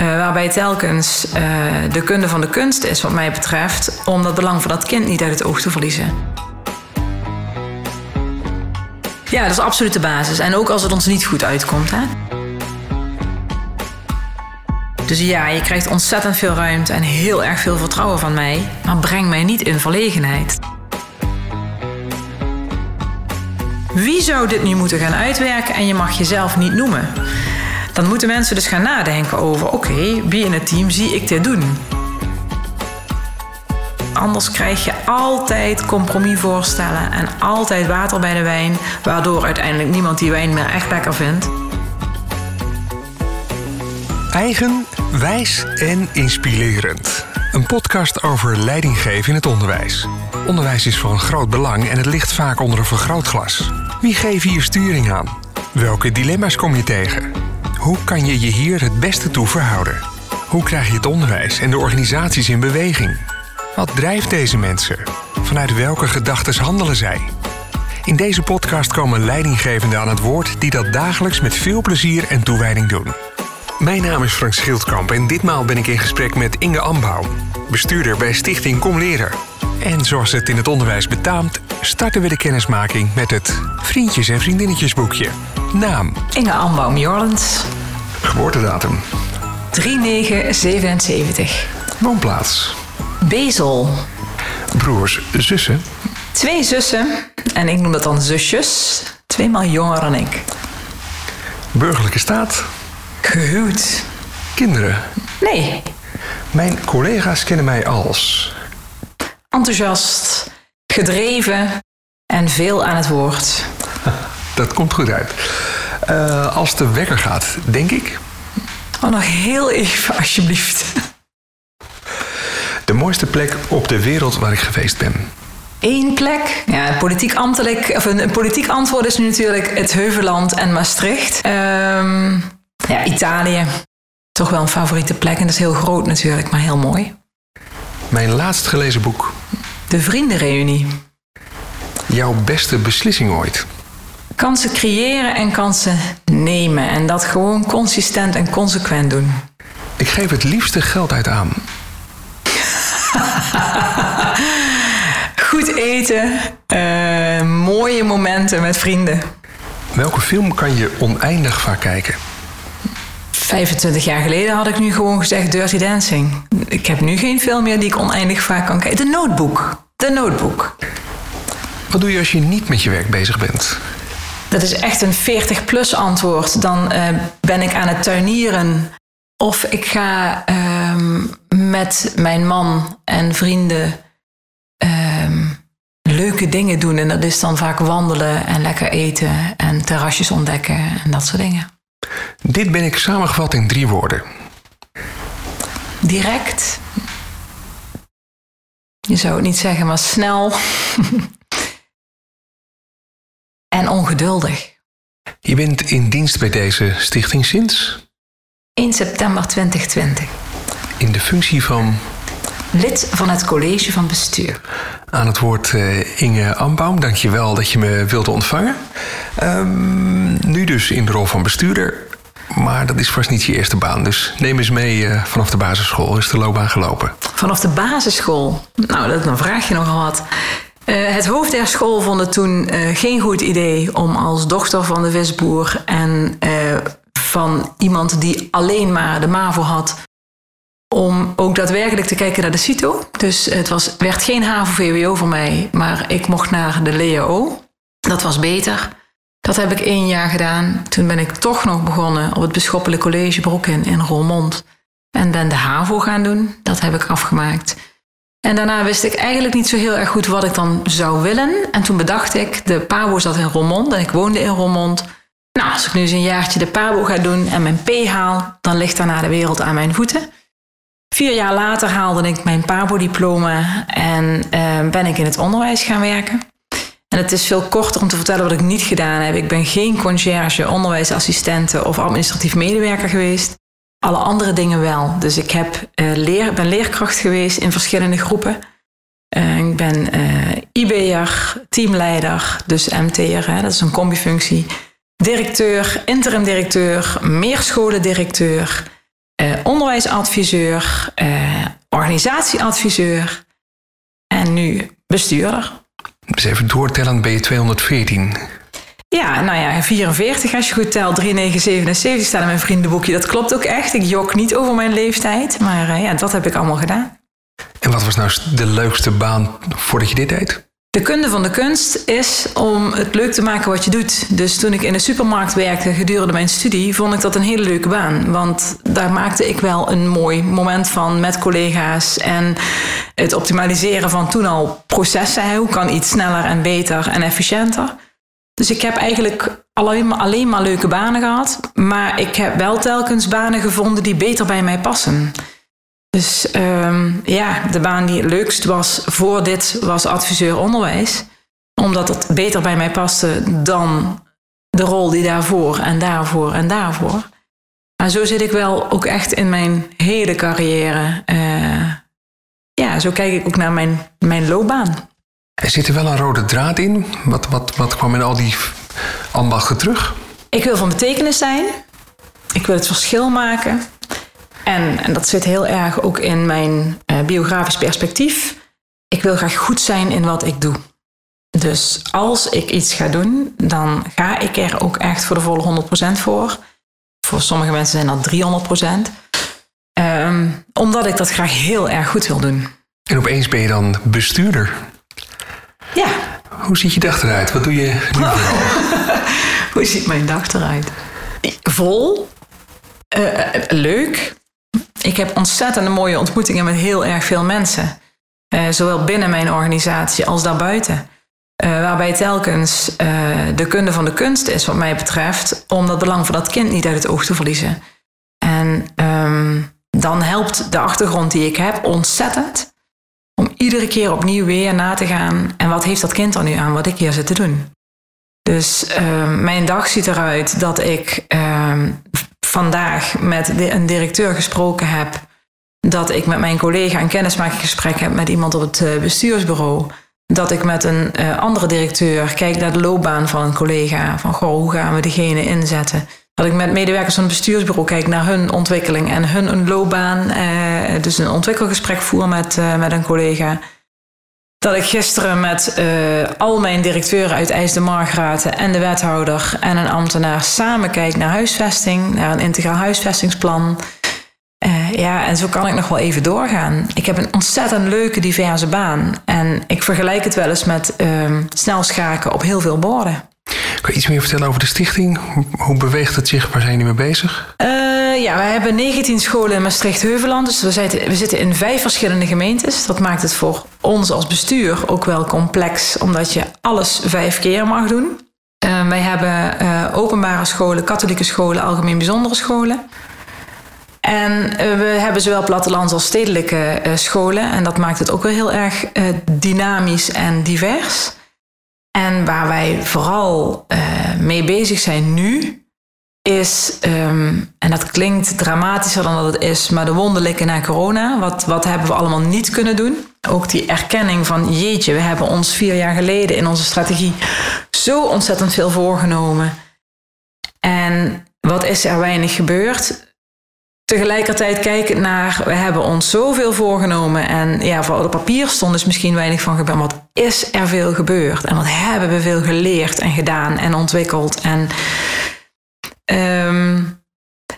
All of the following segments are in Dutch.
Uh, waarbij telkens uh, de kunde van de kunst is, wat mij betreft, om dat belang van dat kind niet uit het oog te verliezen. Ja, dat is absoluut de basis. En ook als het ons niet goed uitkomt. Hè? Dus ja, je krijgt ontzettend veel ruimte en heel erg veel vertrouwen van mij. Maar breng mij niet in verlegenheid. Wie zou dit nu moeten gaan uitwerken en je mag jezelf niet noemen? Dan moeten mensen dus gaan nadenken over: oké, wie in het team zie ik dit doen? Anders krijg je altijd compromisvoorstellen en altijd water bij de wijn, waardoor uiteindelijk niemand die wijn meer echt lekker vindt. Eigen, wijs en inspirerend. Een podcast over leidinggeven in het onderwijs. Onderwijs is van groot belang en het ligt vaak onder een vergrootglas. Wie geeft hier sturing aan? Welke dilemma's kom je tegen? Hoe kan je je hier het beste toe verhouden? Hoe krijg je het onderwijs en de organisaties in beweging? Wat drijft deze mensen? Vanuit welke gedachten handelen zij? In deze podcast komen leidinggevenden aan het woord die dat dagelijks met veel plezier en toewijding doen. Mijn naam is Frank Schildkamp en ditmaal ben ik in gesprek met Inge Ambouw, bestuurder bij Stichting Kom Leren. En zoals het in het onderwijs betaamt, starten we de kennismaking met het Vriendjes en Vriendinnetjesboekje. Naam? Inge Ambouw Jorlens. Geboortedatum? 3977. Woonplaats? Bezel. Broers, zussen? Twee zussen. En ik noem dat dan zusjes. Tweemaal jonger dan ik. Burgerlijke staat? Gehuwd. Kinderen? Nee. Mijn collega's kennen mij als... Enthousiast, gedreven en veel aan het woord. Dat komt goed uit. Uh, als de wekker gaat, denk ik... Oh, nog heel even, alsjeblieft. De mooiste plek op de wereld waar ik geweest ben. Eén plek. Ja, politiek, ambtelijk, of een, een politiek antwoord is nu natuurlijk het Heuveland en Maastricht. Um, ja, Italië. Toch wel een favoriete plek. En dat is heel groot natuurlijk, maar heel mooi. Mijn laatst gelezen boek. De Vriendenreunie. Jouw beste beslissing ooit? Kansen creëren en kansen nemen. En dat gewoon consistent en consequent doen. Ik geef het liefste geld uit aan. Goed eten, uh, mooie momenten met vrienden. Welke film kan je oneindig vaak kijken? 25 jaar geleden had ik nu gewoon gezegd Dirty Dancing. Ik heb nu geen film meer die ik oneindig vaak kan kijken. De Notebook. De Notebook. Wat doe je als je niet met je werk bezig bent? Dat is echt een 40-plus antwoord. Dan uh, ben ik aan het tuinieren. Of ik ga uh, met mijn man en vrienden uh, leuke dingen doen. En dat is dan vaak wandelen en lekker eten en terrasjes ontdekken en dat soort dingen. Dit ben ik samengevat in drie woorden. Direct. Je zou het niet zeggen, maar snel. en ongeduldig. Je bent in dienst bij deze stichting sinds? 1 september 2020. In de functie van? Lid van het college van bestuur. Aan het woord uh, Inge Ambaum, dankjewel dat je me wilde ontvangen. Um, nu dus in de rol van bestuurder. Maar dat is vast niet je eerste baan. Dus neem eens mee uh, vanaf de basisschool. Is de loopbaan gelopen? Vanaf de basisschool? Nou, dat, dan vraag je nogal wat. Uh, het hoofd der school vond het toen uh, geen goed idee om als dochter van de visboer en van iemand die alleen maar de MAVO had, om ook daadwerkelijk te kijken naar de CITO. Dus het was, werd geen HAVO-VWO voor mij, maar ik mocht naar de LEO. Dat was beter. Dat heb ik één jaar gedaan. Toen ben ik toch nog begonnen op het Bisschoppelijk College Broeken in Roermond. En ben de HAVO gaan doen. Dat heb ik afgemaakt. En daarna wist ik eigenlijk niet zo heel erg goed wat ik dan zou willen. En toen bedacht ik, de PABO zat in Roermond en ik woonde in Roermond. Nou, als ik nu eens een jaartje de PABO ga doen en mijn P haal, dan ligt daarna de wereld aan mijn voeten. Vier jaar later haalde ik mijn PABO-diploma en uh, ben ik in het onderwijs gaan werken. En het is veel korter om te vertellen wat ik niet gedaan heb. Ik ben geen conciërge, onderwijsassistente of administratief medewerker geweest. Alle andere dingen wel. Dus ik heb, uh, leer, ben leerkracht geweest in verschillende groepen. Uh, ik ben IB'er, teamleider, dus MT'er, dat is een combifunctie. Directeur, interim directeur, meerskolendirecteur. onderwijsadviseur, organisatieadviseur en nu bestuurder. Dus even doortellen, ben je 214. Ja, nou ja, 44 als je goed telt. 3977 staat in mijn vriendenboekje. Dat klopt ook echt. Ik jok niet over mijn leeftijd. Maar uh, ja, dat heb ik allemaal gedaan. En wat was nou de leukste baan voordat je dit deed? De kunde van de kunst is om het leuk te maken wat je doet. Dus toen ik in de supermarkt werkte gedurende mijn studie, vond ik dat een hele leuke baan. Want daar maakte ik wel een mooi moment van met collega's. En het optimaliseren van toen al processen. Hoe kan iets sneller en beter en efficiënter? Dus ik heb eigenlijk alleen maar, alleen maar leuke banen gehad. Maar ik heb wel telkens banen gevonden die beter bij mij passen. Dus um, ja, de baan die het leukst was voor dit was adviseur onderwijs. Omdat het beter bij mij paste dan de rol die daarvoor en daarvoor en daarvoor. Maar zo zit ik wel ook echt in mijn hele carrière. Uh, ja, zo kijk ik ook naar mijn, mijn loopbaan. Er zit er wel een rode draad in. Wat, wat, wat kwam in al die ambachten terug? Ik wil van betekenis zijn. Ik wil het verschil maken. En, en dat zit heel erg ook in mijn uh, biografisch perspectief. Ik wil graag goed zijn in wat ik doe. Dus als ik iets ga doen, dan ga ik er ook echt voor de volle 100% voor. Voor sommige mensen zijn dat 300%. Um, omdat ik dat graag heel erg goed wil doen. En opeens ben je dan bestuurder. Ja. Hoe ziet je dag eruit? Wat doe je nu Hoe ziet mijn dag eruit? Vol. Uh, leuk. Ik heb ontzettend mooie ontmoetingen met heel erg veel mensen. Uh, zowel binnen mijn organisatie als daarbuiten. Uh, waarbij telkens de kunde van de kunst is, wat mij betreft, om dat belang van dat kind niet uit het oog te verliezen. En um, dan helpt de achtergrond die ik heb ontzettend om iedere keer opnieuw weer na te gaan. En wat heeft dat kind er nu aan wat ik hier zit te doen? Dus uh, mijn dag ziet eruit dat ik uh, vandaag met een directeur gesproken heb. Dat ik met mijn collega een kennismakingsgesprek heb met iemand op het uh, bestuursbureau. Dat ik met een uh, andere directeur kijk naar de loopbaan van een collega. Van goh, hoe gaan we diegene inzetten? Dat ik met medewerkers van het bestuursbureau kijk naar hun ontwikkeling en hun loopbaan. Eh, dus een ontwikkelgesprek voer met, eh, met een collega. Dat ik gisteren met uh, al mijn directeuren uit IJs de Margraten en de wethouder en een ambtenaar samen kijk naar huisvesting, naar een integraal huisvestingsplan. Uh, ja, en zo kan ik nog wel even doorgaan. Ik heb een ontzettend leuke, diverse baan. En ik vergelijk het wel eens met uh, snel schaken op heel veel borden. Kan je iets meer vertellen over de stichting? Hoe beweegt het zich? Waar zijn jullie mee bezig? Uh, ja, we hebben 19 scholen in Maastricht-Heuveland. Dus we zitten, we zitten in vijf verschillende gemeentes. Dat maakt het voor ons als bestuur ook wel complex, omdat je alles vijf keer mag doen. Uh, wij hebben uh, openbare scholen, katholieke scholen, algemeen bijzondere scholen. En we hebben zowel plattelands als stedelijke scholen. En dat maakt het ook wel heel erg dynamisch en divers. En waar wij vooral mee bezig zijn nu, is, um, en dat klinkt dramatischer dan dat het is, maar de wonderlijke na corona. Wat, wat hebben we allemaal niet kunnen doen? Ook die erkenning van, jeetje, we hebben ons vier jaar geleden in onze strategie zo ontzettend veel voorgenomen. En wat is er weinig gebeurd? tegelijkertijd kijken naar, we hebben ons zoveel voorgenomen en ja, voor op papier stond dus misschien weinig van gebeurd, maar wat is er veel gebeurd en wat hebben we veel geleerd en gedaan en ontwikkeld en um,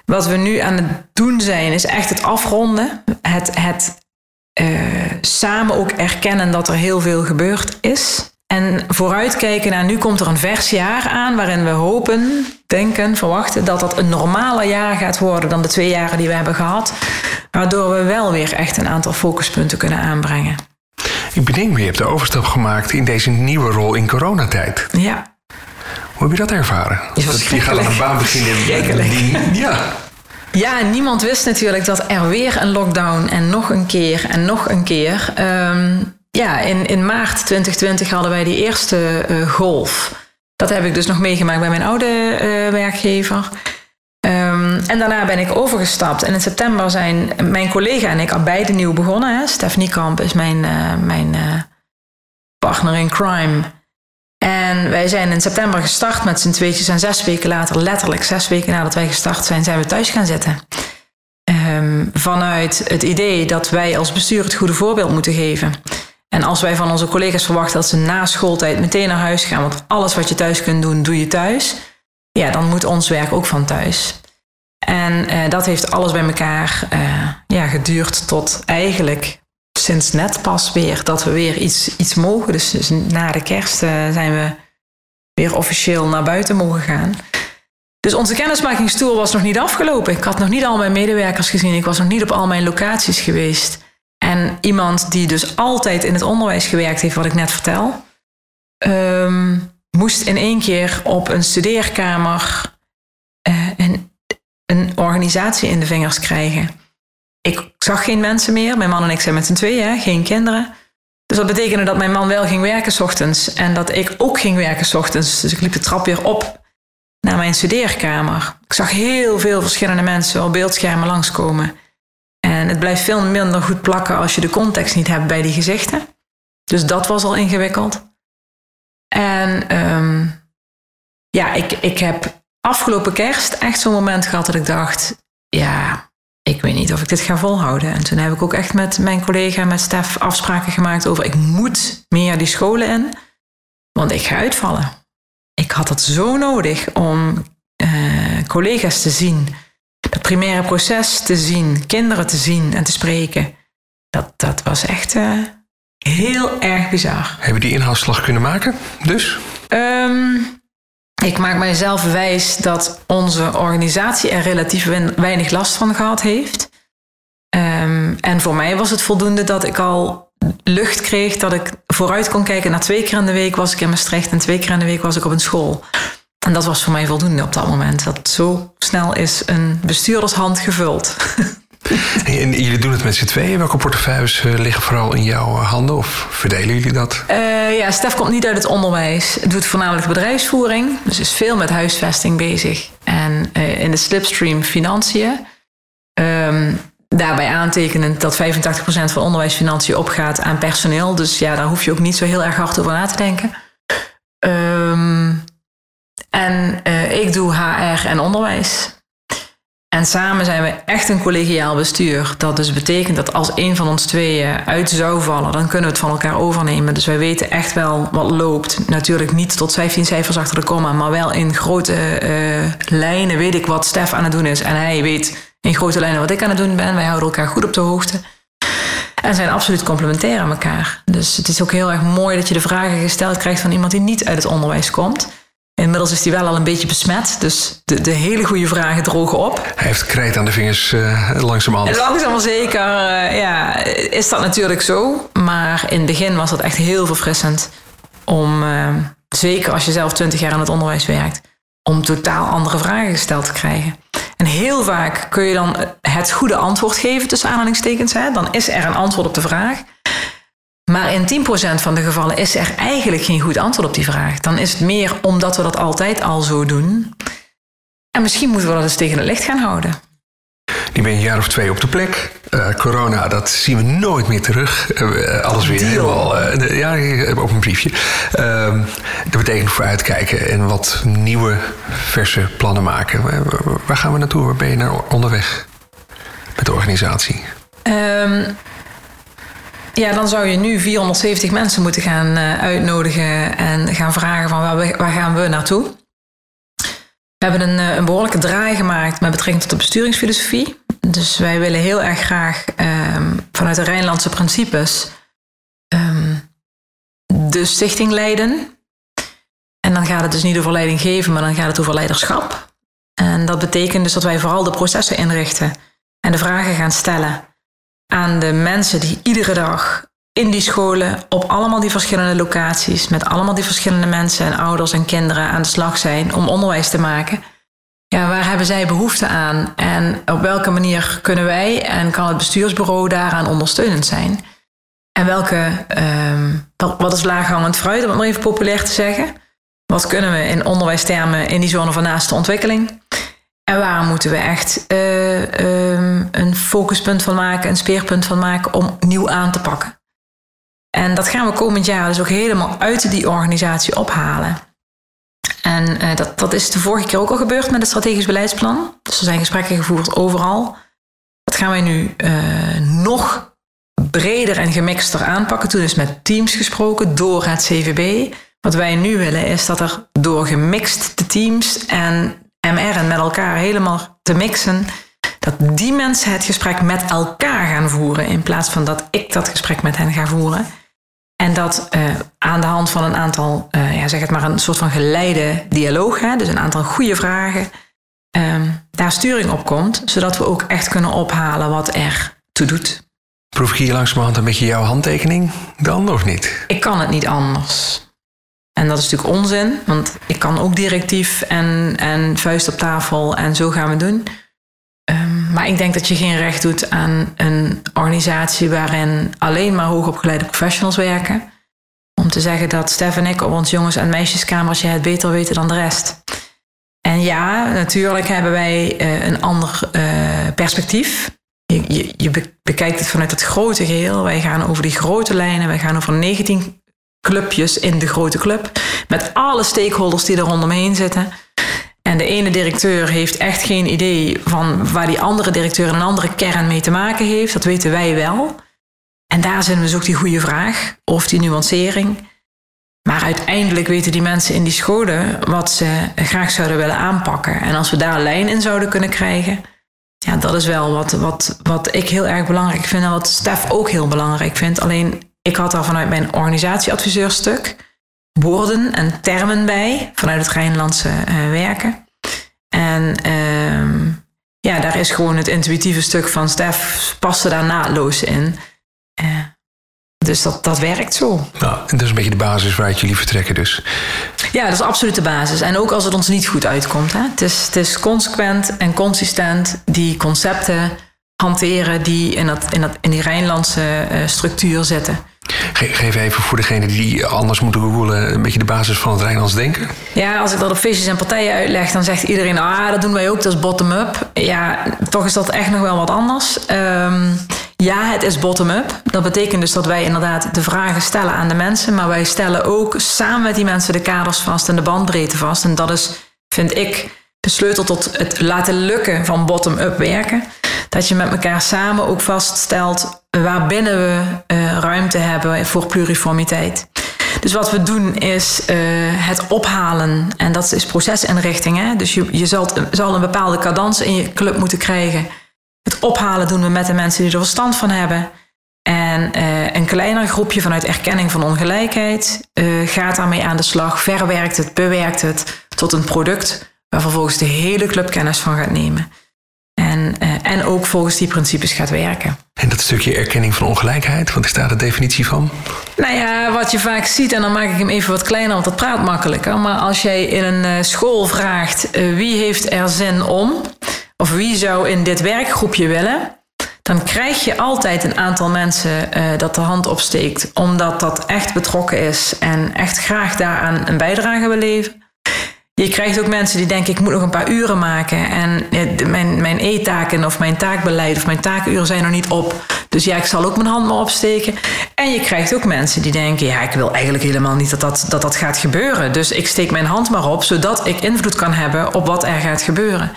wat we nu aan het doen zijn is echt het afronden, het, het uh, samen ook erkennen dat er heel veel gebeurd is. En vooruitkijken naar nu komt er een vers jaar aan waarin we hopen, denken, verwachten dat dat een normaler jaar gaat worden dan de twee jaren die we hebben gehad. Waardoor we wel weer echt een aantal focuspunten kunnen aanbrengen. Ik bedenk me, je hebt de overstap gemaakt in deze nieuwe rol in coronatijd. Ja. Hoe heb je dat ervaren? Dat je gaat aan een baan beginnen. Die, ja. Ja, niemand wist natuurlijk dat er weer een lockdown en nog een keer en nog een keer. Um, ja, in, in maart 2020 hadden wij die eerste uh, golf. Dat heb ik dus nog meegemaakt bij mijn oude uh, werkgever. Um, en daarna ben ik overgestapt. En in september zijn mijn collega en ik al beide nieuw begonnen. Hè. Stephanie Kamp is mijn, uh, mijn partner in crime. En wij zijn in september gestart met z'n tweetjes. En zes weken later, letterlijk zes weken nadat wij gestart zijn, zijn we thuis gaan zitten. vanuit het idee dat wij als bestuur het goede voorbeeld moeten geven. En als wij van onze collega's verwachten dat ze na schooltijd meteen naar huis gaan, want alles wat je thuis kunt doen, doe je thuis. Ja, dan moet ons werk ook van thuis. En uh, dat heeft alles bij elkaar uh, ja, geduurd tot eigenlijk sinds net pas weer dat we weer iets, iets mogen. Dus, dus na de kerst uh, zijn we weer officieel naar buiten mogen gaan. Dus onze kennismakingstour was nog niet afgelopen. Ik had nog niet al mijn medewerkers gezien. Ik was nog niet op al mijn locaties geweest. En iemand die dus altijd in het onderwijs gewerkt heeft, wat ik net vertel, um, moest in één keer op een studeerkamer uh, een, een organisatie in de vingers krijgen. Ik zag geen mensen meer. Mijn man en ik zijn met z'n tweeën, geen kinderen. Dus dat betekende dat mijn man wel ging werken s ochtends en dat ik ook ging werken s ochtends. Dus ik liep de trap weer op naar mijn studeerkamer. Ik zag heel veel verschillende mensen op beeldschermen langskomen. En het blijft veel minder goed plakken als je de context niet hebt bij die gezichten. Dus dat was al ingewikkeld. En um, ja, ik, ik heb afgelopen kerst echt zo'n moment gehad dat ik dacht: ja, ik weet niet of ik dit ga volhouden. En toen heb ik ook echt met mijn collega, met Stef, afspraken gemaakt over: ik moet meer die scholen in, want ik ga uitvallen. Ik had het zo nodig om uh, collega's te zien dat primaire proces te zien, kinderen te zien en te spreken, dat, dat was echt uh, heel erg bizar. Hebben die inhaalslag kunnen maken, dus? Um, ik maak mijzelf wijs dat onze organisatie er relatief weinig last van gehad heeft. Um, en voor mij was het voldoende dat ik al lucht kreeg dat ik vooruit kon kijken. Na twee keer in de week was ik in Maastricht en twee keer in de week was ik op een school. En dat was voor mij voldoende op dat moment. Dat zo snel is een bestuurdershand gevuld. En jullie doen het met z'n tweeën. Welke portefeuilles uh, liggen vooral in jouw handen? Of verdelen jullie dat? Uh, ja, Stef komt niet uit het onderwijs. Doet voornamelijk bedrijfsvoering. Dus is veel met huisvesting bezig. En in de slipstream financiën. Um, daarbij aantekenend dat 85% van onderwijsfinanciën opgaat aan personeel. Dus ja, daar hoef je ook niet zo heel erg hard over na te denken. Um, en ik doe HR en onderwijs. En samen zijn we echt een collegiaal bestuur. Dat dus betekent dat als een van ons tweeën uit zou vallen, dan kunnen we het van elkaar overnemen. Dus wij weten echt wel wat loopt. Natuurlijk niet tot 15 cijfers achter de komma, maar wel in grote uh, lijnen weet ik wat Stef aan het doen is. En hij weet in grote lijnen wat ik aan het doen ben. Wij houden elkaar goed op de hoogte. En zijn absoluut complementair aan elkaar. Dus het is ook heel erg mooi dat je de vragen gesteld krijgt van iemand die niet uit het onderwijs komt. Inmiddels is hij wel al een beetje besmet, dus de, de hele goede vragen drogen op. Hij heeft krijt aan de vingers uh, langzamerhand. Langzaam maar zeker, uh, ja, is dat natuurlijk zo. Maar in het begin was dat echt heel verfrissend. Om, uh, zeker als je zelf twintig jaar aan het onderwijs werkt, om totaal andere vragen gesteld te krijgen. En heel vaak kun je dan het goede antwoord geven, tussen aanhalingstekens. Hè? Dan is er een antwoord op de vraag. Maar in 10% van de gevallen is er eigenlijk geen goed antwoord op die vraag. Dan is het meer omdat we dat altijd al zo doen. En misschien moeten we dat eens tegen het licht gaan houden. Nu ben je een jaar of twee op de plek. Uh, corona, dat zien we nooit meer terug. Uh, alles weer helemaal. Uh, ja, op een briefje. Ehm, dat betekent voor uitkijken en wat nieuwe, verse plannen maken. Waar gaan we naartoe? Waar ben je naar onderweg met de organisatie? Um, ja, dan zou je nu 470 mensen moeten gaan uh, uitnodigen en gaan vragen van waar, gaan we naartoe. We hebben een, een, behoorlijke draai gemaakt met betrekking tot de besturingsfilosofie. Dus wij willen heel erg graag um, vanuit de Rijnlandse principes um, de stichting leiden. En dan gaat het dus niet over leiding geven, maar dan gaat het over leiderschap. En dat betekent dus dat wij vooral de processen inrichten en de vragen gaan stellen aan de mensen die iedere dag in die scholen op allemaal die verschillende locaties met allemaal die verschillende mensen en ouders en kinderen aan de slag zijn om onderwijs te maken. Ja, waar hebben zij behoefte aan en op welke manier kunnen wij en kan het bestuursbureau daaraan ondersteunend zijn? En welke, um, wat is laaghangend fruit, om het maar even populair te zeggen? Wat kunnen we in onderwijstermen in die zone van naaste ontwikkeling? En waar moeten we echt uh, um, een focuspunt van maken, een speerpunt van maken om nieuw aan te pakken? En dat gaan we komend jaar dus ook helemaal uit die organisatie ophalen. En uh, dat, dat is de vorige keer ook al gebeurd met het strategisch beleidsplan. Dus er zijn gesprekken gevoerd overal. Het gaan wij nu uh, nog breder en gemixter aanpakken. Toen is met teams gesproken door het CVB. Wat wij nu willen is dat er door gemixte teams en MR en met elkaar helemaal te mixen, dat die mensen het gesprek met elkaar gaan voeren in plaats van dat ik dat gesprek met hen ga voeren. En dat uh, aan de hand van een aantal, uh, ja, zeg het maar, een soort van geleide dialoog, hè, dus een aantal goede vragen, um, daar sturing op komt, zodat we ook echt kunnen ophalen wat er toe doet. Proef ik hier langzamerhand een beetje jouw handtekening dan, of niet? Ik kan het niet anders. En dat is natuurlijk onzin, want ik kan ook directief en, en vuist op tafel en zo gaan we doen. Um, maar ik denk dat je geen recht doet aan een organisatie waarin alleen maar hoogopgeleide professionals werken. Om te zeggen dat Stef en ik op ons jongens- en meisjeskamertje het beter weten dan de rest. En ja, natuurlijk hebben wij uh, een ander uh, perspectief. Je, je, je, bekijkt het vanuit het grote geheel. Wij gaan over die grote lijnen. Wij gaan over 19 clubjes in de grote club. Met alle stakeholders die er rondomheen zitten. En de ene directeur heeft echt geen idee van waar die andere directeur een andere kern mee te maken heeft. Dat weten wij wel. En daar we dus ook die goede vraag, of die nuancering. Maar uiteindelijk weten die mensen in die scholen wat ze graag zouden willen aanpakken. En als we daar een lijn in zouden kunnen krijgen, ja, dat is wel wat, wat, wat ik heel erg belangrijk vind en wat Stef ook heel belangrijk vindt. Alleen ik had daar vanuit mijn organisatieadviseurstuk woorden en termen bij, vanuit het Rijnlandse uh, werken. En uh, ja, daar is gewoon het intuïtieve stuk van Stef paste daar naadloos in. Uh, dus dat, dat werkt zo. Nou, en dat is een beetje de basis waaruit jullie vertrekken dus. Ja, dat is absoluut de basis. En ook als het ons niet goed uitkomt. Hè? Het, is, het is consequent en consistent die concepten hanteren die in, dat, in, dat, in die Rijnlandse uh, structuur zitten. Geef even voor degene die anders moeten googelen een beetje de basis van het Rijnlands denken. Ja, als ik dat op feestjes en partijen uitleg, dan zegt iedereen: ah, dat doen wij ook, dat is bottom-up. Ja, toch is dat echt nog wel wat anders. Um, ja, het is bottom-up. Dat betekent dus dat wij inderdaad de vragen stellen aan de mensen, maar wij stellen ook samen met die mensen de kaders vast en de bandbreedte vast. En dat is, vind ik, de sleutel tot het laten lukken van bottom-up werken. Dat je met elkaar samen ook vaststelt waarbinnen we uh, ruimte hebben voor pluriformiteit. Dus wat we doen is uh, het ophalen. En dat is procesinrichting. Hè? Dus je, je zal, zal een bepaalde cadans in je club moeten krijgen. Het ophalen doen we met de mensen die er verstand van hebben. En uh, een kleiner groepje vanuit erkenning van ongelijkheid gaat daarmee aan de slag, verwerkt het, bewerkt het tot een product waar vervolgens de hele club kennis van gaat nemen. En, ook volgens die principes gaat werken. En dat stukje erkenning van ongelijkheid, wat is daar de definitie van? Nou ja, wat je vaak ziet, en dan maak ik hem even wat kleiner, want dat praat makkelijker. Maar als jij in een school vraagt wie heeft er zin om, of wie zou in dit werkgroepje willen, dan krijg je altijd een aantal mensen uh, dat de hand opsteekt, omdat dat echt betrokken is en echt graag daaraan een bijdrage wil leveren. Je krijgt ook mensen die denken, ik moet nog een paar uren maken. En mijn, mijn e-taken of mijn taakbeleid of mijn taakuren zijn nog niet op. Dus ja, ik zal ook mijn hand maar opsteken. En je krijgt ook mensen die denken, ja, ik wil eigenlijk helemaal niet dat dat, dat, dat gaat gebeuren. Dus ik steek mijn hand maar op, zodat ik invloed kan hebben op wat er gaat gebeuren.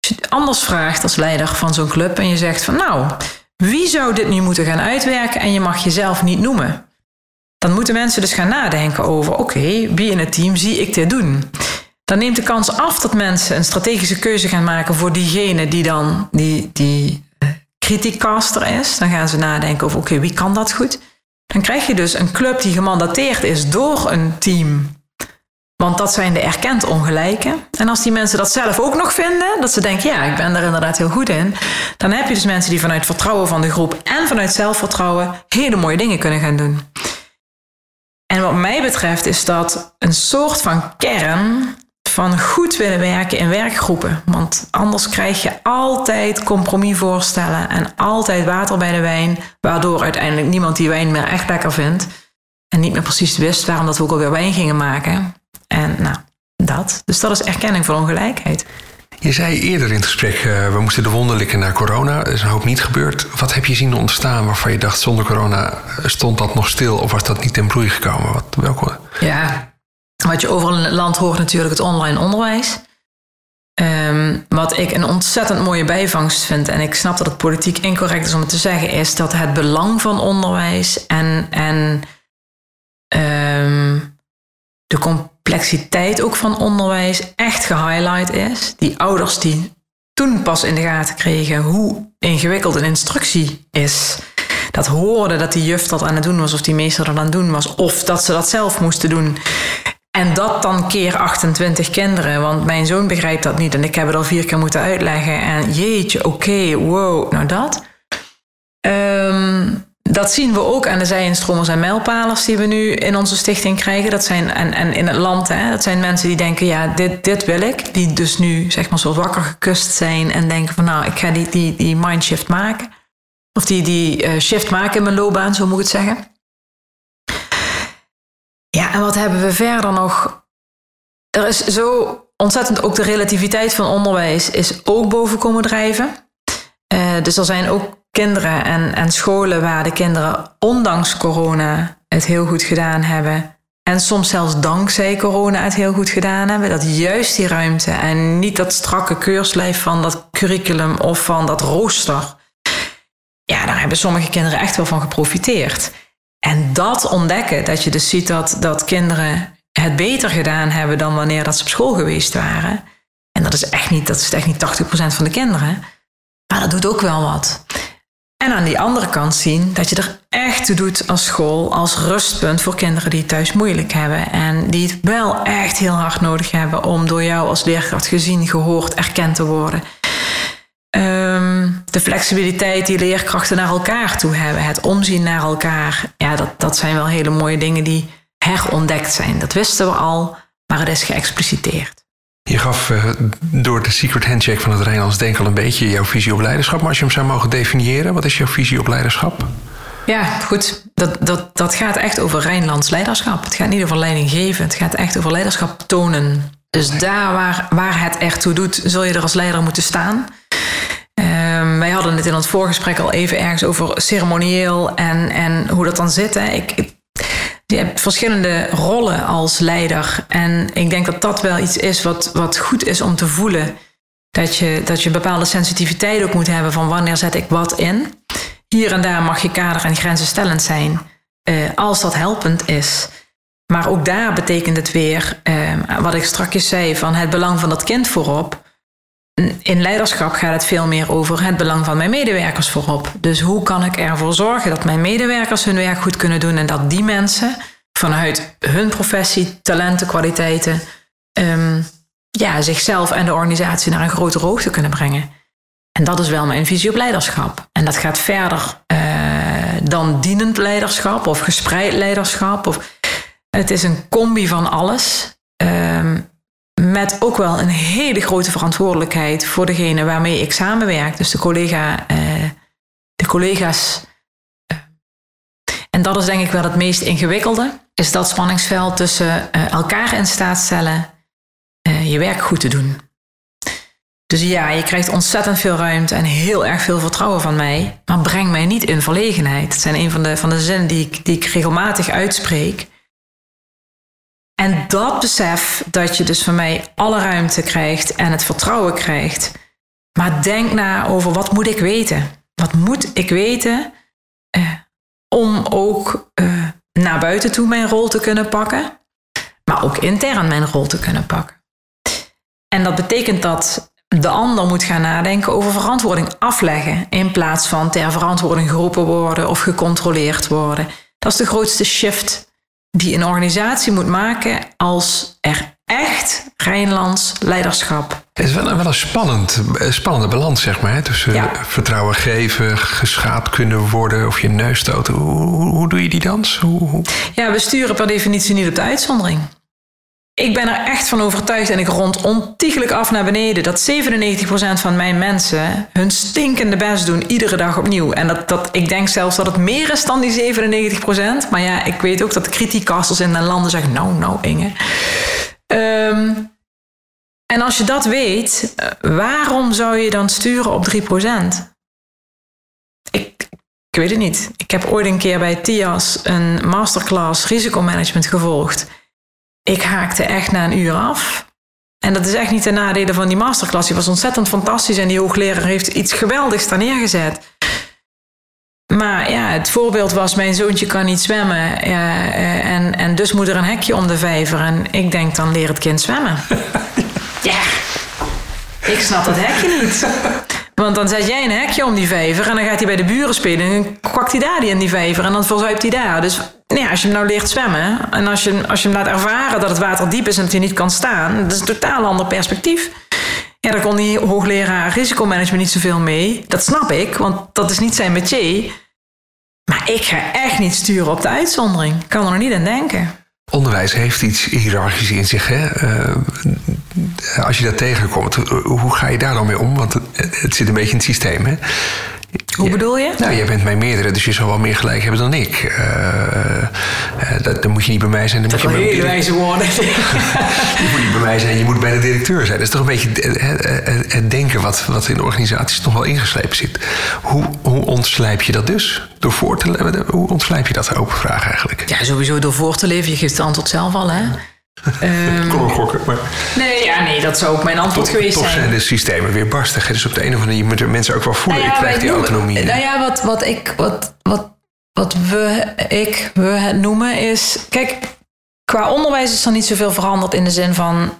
Als je het anders vraagt als leider van zo'n club en je zegt van nou, wie zou dit nu moeten gaan uitwerken en je mag jezelf niet noemen. Dan moeten mensen dus gaan nadenken over, oké, wie in het team zie ik dit doen? Dan neemt de kans af dat mensen een strategische keuze gaan maken voor diegene die dan die, die criticaster is. Dan gaan ze nadenken over, oké, wie kan dat goed? Dan krijg je dus een club die gemandateerd is door een team want dat zijn de erkend ongelijken. En als die mensen dat zelf ook nog vinden, dat ze denken, ja, ik ben daar inderdaad heel goed in, dan heb je dus mensen die vanuit vertrouwen van de groep en vanuit zelfvertrouwen hele mooie dingen kunnen gaan doen. En wat mij betreft is dat een soort van kern van goed willen werken in werkgroepen. Want anders krijg je altijd compromisvoorstellen en altijd water bij de wijn, waardoor uiteindelijk niemand die wijn meer echt lekker vindt. En niet meer precies wist waarom dat we ook alweer wijn gingen maken. En nou, dat. Dus dat is erkenning van ongelijkheid. Je zei eerder in het gesprek, uh, we moesten de wonderlijke naar corona. Er is een hoop niet gebeurd. Wat heb je zien ontstaan waarvan je dacht, zonder corona stond dat nog stil of was dat niet in bloei gekomen? Wat, welke? Ja, wat je overal in het land hoort natuurlijk, het online onderwijs. Ehm, wat ik een ontzettend mooie bijvangst vind, en ik snap dat het politiek incorrect is om het te zeggen, is dat het belang van onderwijs en, en ehm, de complexiteit ook van onderwijs echt gehighlight is. Die ouders die toen pas in de gaten kregen hoe ingewikkeld een instructie is. Dat hoorden dat die juf dat aan het doen was, of die meester dat aan het doen was, of dat ze dat zelf moesten doen. En dat dan keer 28 kinderen, want mijn zoon begrijpt dat niet en ik heb het al vier keer moeten uitleggen. En jeetje, oké, wow, nou dat. Ehm, dat zien we ook aan de zijinstromers en mijlpalers die we nu in onze stichting krijgen. Dat zijn, en, en in het land, hè, dat zijn mensen die denken, ja, dit, dit wil ik. Die dus nu, zeg maar, zo wakker gekust zijn en denken van, nou, ik ga die, die, die mindshift maken. Of die, die uh, shift maken in mijn loopbaan, zo moet ik het zeggen. Ja, en wat hebben we verder nog? Er is zo ontzettend ook de relativiteit van onderwijs is ook boven komen drijven. Uh, dus er zijn ook kinderen en, en scholen waar de kinderen ondanks corona het heel goed gedaan hebben. En soms zelfs dankzij corona het heel goed gedaan hebben. Dat juist die ruimte en niet dat strakke keurslijf van dat curriculum of van dat rooster. Ja, daar hebben sommige kinderen echt wel van geprofiteerd. En dat ontdekken, dat je dus ziet dat, dat kinderen het beter gedaan hebben dan wanneer dat ze op school geweest waren. En dat is echt niet, dat is echt niet 80% van de kinderen. Maar dat doet ook wel wat. En aan die andere kant zien dat je er echt toe doet als school, als rustpunt voor kinderen die het thuis moeilijk hebben. En die het wel echt heel hard nodig hebben om door jou als leerkracht gezien, gehoord, erkend te worden. Ehm, de flexibiliteit die leerkrachten naar elkaar toe hebben, het omzien naar elkaar, ja, dat, dat zijn wel hele mooie dingen die herontdekt zijn. Dat wisten we al, maar het is geëxpliciteerd. Je gaf uh, door de secret handshake van het Rijnlands Denk al een beetje jouw visie op leiderschap. Maar als je hem zou mogen definiëren, wat is jouw visie op leiderschap? Ja, goed. Dat, dat, dat gaat echt over Rijnlands leiderschap. Het gaat niet over leiding geven. Het gaat echt over leiderschap tonen. Dus daar waar, waar het echt toe doet, zul je er als leider moeten staan. Um, wij hadden het in ons voorgesprek al even ergens over ceremonieel en, en hoe dat dan zit. Hè. Ik, je hebt verschillende rollen als leider. En ik denk dat dat wel iets is wat, wat goed is om te voelen. Dat je, dat je bepaalde sensitiviteit ook moet hebben van wanneer zet ik wat in. Hier en daar mag je kader en grenzenstellend zijn, uh, als dat helpend is. Maar ook daar betekent het weer, uh, wat ik straks zei, van het belang van dat kind voorop. In leiderschap gaat het veel meer over het belang van mijn medewerkers voorop. Dus hoe kan ik ervoor zorgen dat mijn medewerkers hun werk goed kunnen doen en dat die mensen vanuit hun professie, talenten, kwaliteiten, um, ja, zichzelf en de organisatie naar een grotere hoogte kunnen brengen. En dat is wel mijn visie op leiderschap. En dat gaat verder uh, dan dienend leiderschap of gespreid leiderschap. Of, het is een combi van alles. Um, met ook wel een hele grote verantwoordelijkheid voor degene waarmee ik samenwerk. Dus de, collega, uh, de collega's. En dat is denk ik wel het meest ingewikkelde. Is dat spanningsveld tussen uh, elkaar in staat stellen je werk goed te doen. Dus ja, je krijgt ontzettend veel ruimte en heel erg veel vertrouwen van mij. Maar breng mij niet in verlegenheid. Het zijn een van de, van de zinnen die ik, die ik regelmatig uitspreek. En dat besef dat je dus van mij alle ruimte krijgt en het vertrouwen krijgt. Maar denk na over wat moet ik weten? Wat moet ik weten eh, om ook eh, naar buiten toe mijn rol te kunnen pakken, maar ook intern mijn rol te kunnen pakken. En dat betekent dat de ander moet gaan nadenken over verantwoording afleggen in plaats van ter verantwoording geroepen worden of gecontroleerd worden. Dat is de grootste shift die een organisatie moet maken als er echt Rijnlands leiderschap. Het is wel, wel een spannend, spannende balans, zeg maar. Hè? Tussen vertrouwen geven, geschaad kunnen worden of je neus stoten. Hoe, hoe, doe je die dans? Hoe, Ja, we sturen per definitie niet op de uitzondering. Ik ben er echt van overtuigd en ik rond ontiegelijk af naar beneden dat 97% van mijn mensen hun stinkende best doen iedere dag opnieuw. En dat, dat, ik denk zelfs dat het meer is dan die 97%. Maar ja, ik weet ook dat de criticasters in de landen zeggen: Nou, nou, Inge. Um, en als je dat weet, waarom zou je dan sturen op 3%? Ik, ik weet het niet. Ik heb ooit een keer bij TIAS een masterclass risicomanagement gevolgd. Ik haakte echt na een uur af. En dat is echt niet de nadelen van die masterclass. Die was ontzettend fantastisch en die hoogleraar heeft iets geweldigs daar neergezet. Maar ja, het voorbeeld was: mijn zoontje kan niet zwemmen. Eh, en, en dus moet er een hekje om de vijver. En ik denk, dan leer het kind zwemmen. ja, ik snap dat hekje niet. Want dan zet jij een hekje om die vijver en dan gaat hij bij de buren spelen. En kwakt hij daar die in die vijver en dan verzuipt hij daar. Dus nou als je hem nou leert zwemmen en als je, als je hem laat ervaren dat het water diep is en dat hij niet kan staan, dat is een totaal ander perspectief. Ja, daar kon die hoogleraar risicomanagement niet zoveel mee. Dat snap ik, want dat is niet zijn métier. Maar ik ga echt niet sturen op de uitzondering. Ik kan er nog niet aan denken. Onderwijs heeft iets hiërarchisch in zich. Hè? Uh, als je dat tegenkomt, hoe ga je daar dan mee om? Want het, het zit een beetje in het systeem. Hè? Hoe bedoel je? Nou, jij bent mijn meerdere, dus je zal wel meer gelijk hebben dan ik. Uh, dat, dan moet je niet bij mij zijn. Dan dat moet je hele wijze woorden. je moet niet bij mij zijn, je moet bij de directeur zijn. Dat is toch een beetje het, het denken wat, wat in organisaties nog wel ingeslepen zit. Hoe, hoe ontslijp je dat dus? Door voor te leven? Hoe ontslijp je dat? Open vraag eigenlijk. Ja, sowieso door voor te leven. Je geeft het antwoord zelf al, hè? Um, Kon gokken, maar... Nee, ja, nee, dat zou ook mijn antwoord toch, geweest toch zijn. zijn de systemen weer barstig. Dus op de een of andere manier moeten mensen ook wel voelen... Nou ja, ik krijg die noemen, autonomie. Nou ja, wat, wat, ik, wat, wat, wat we, ik, we het noemen is... Kijk, qua onderwijs is er niet zoveel veranderd in de zin van...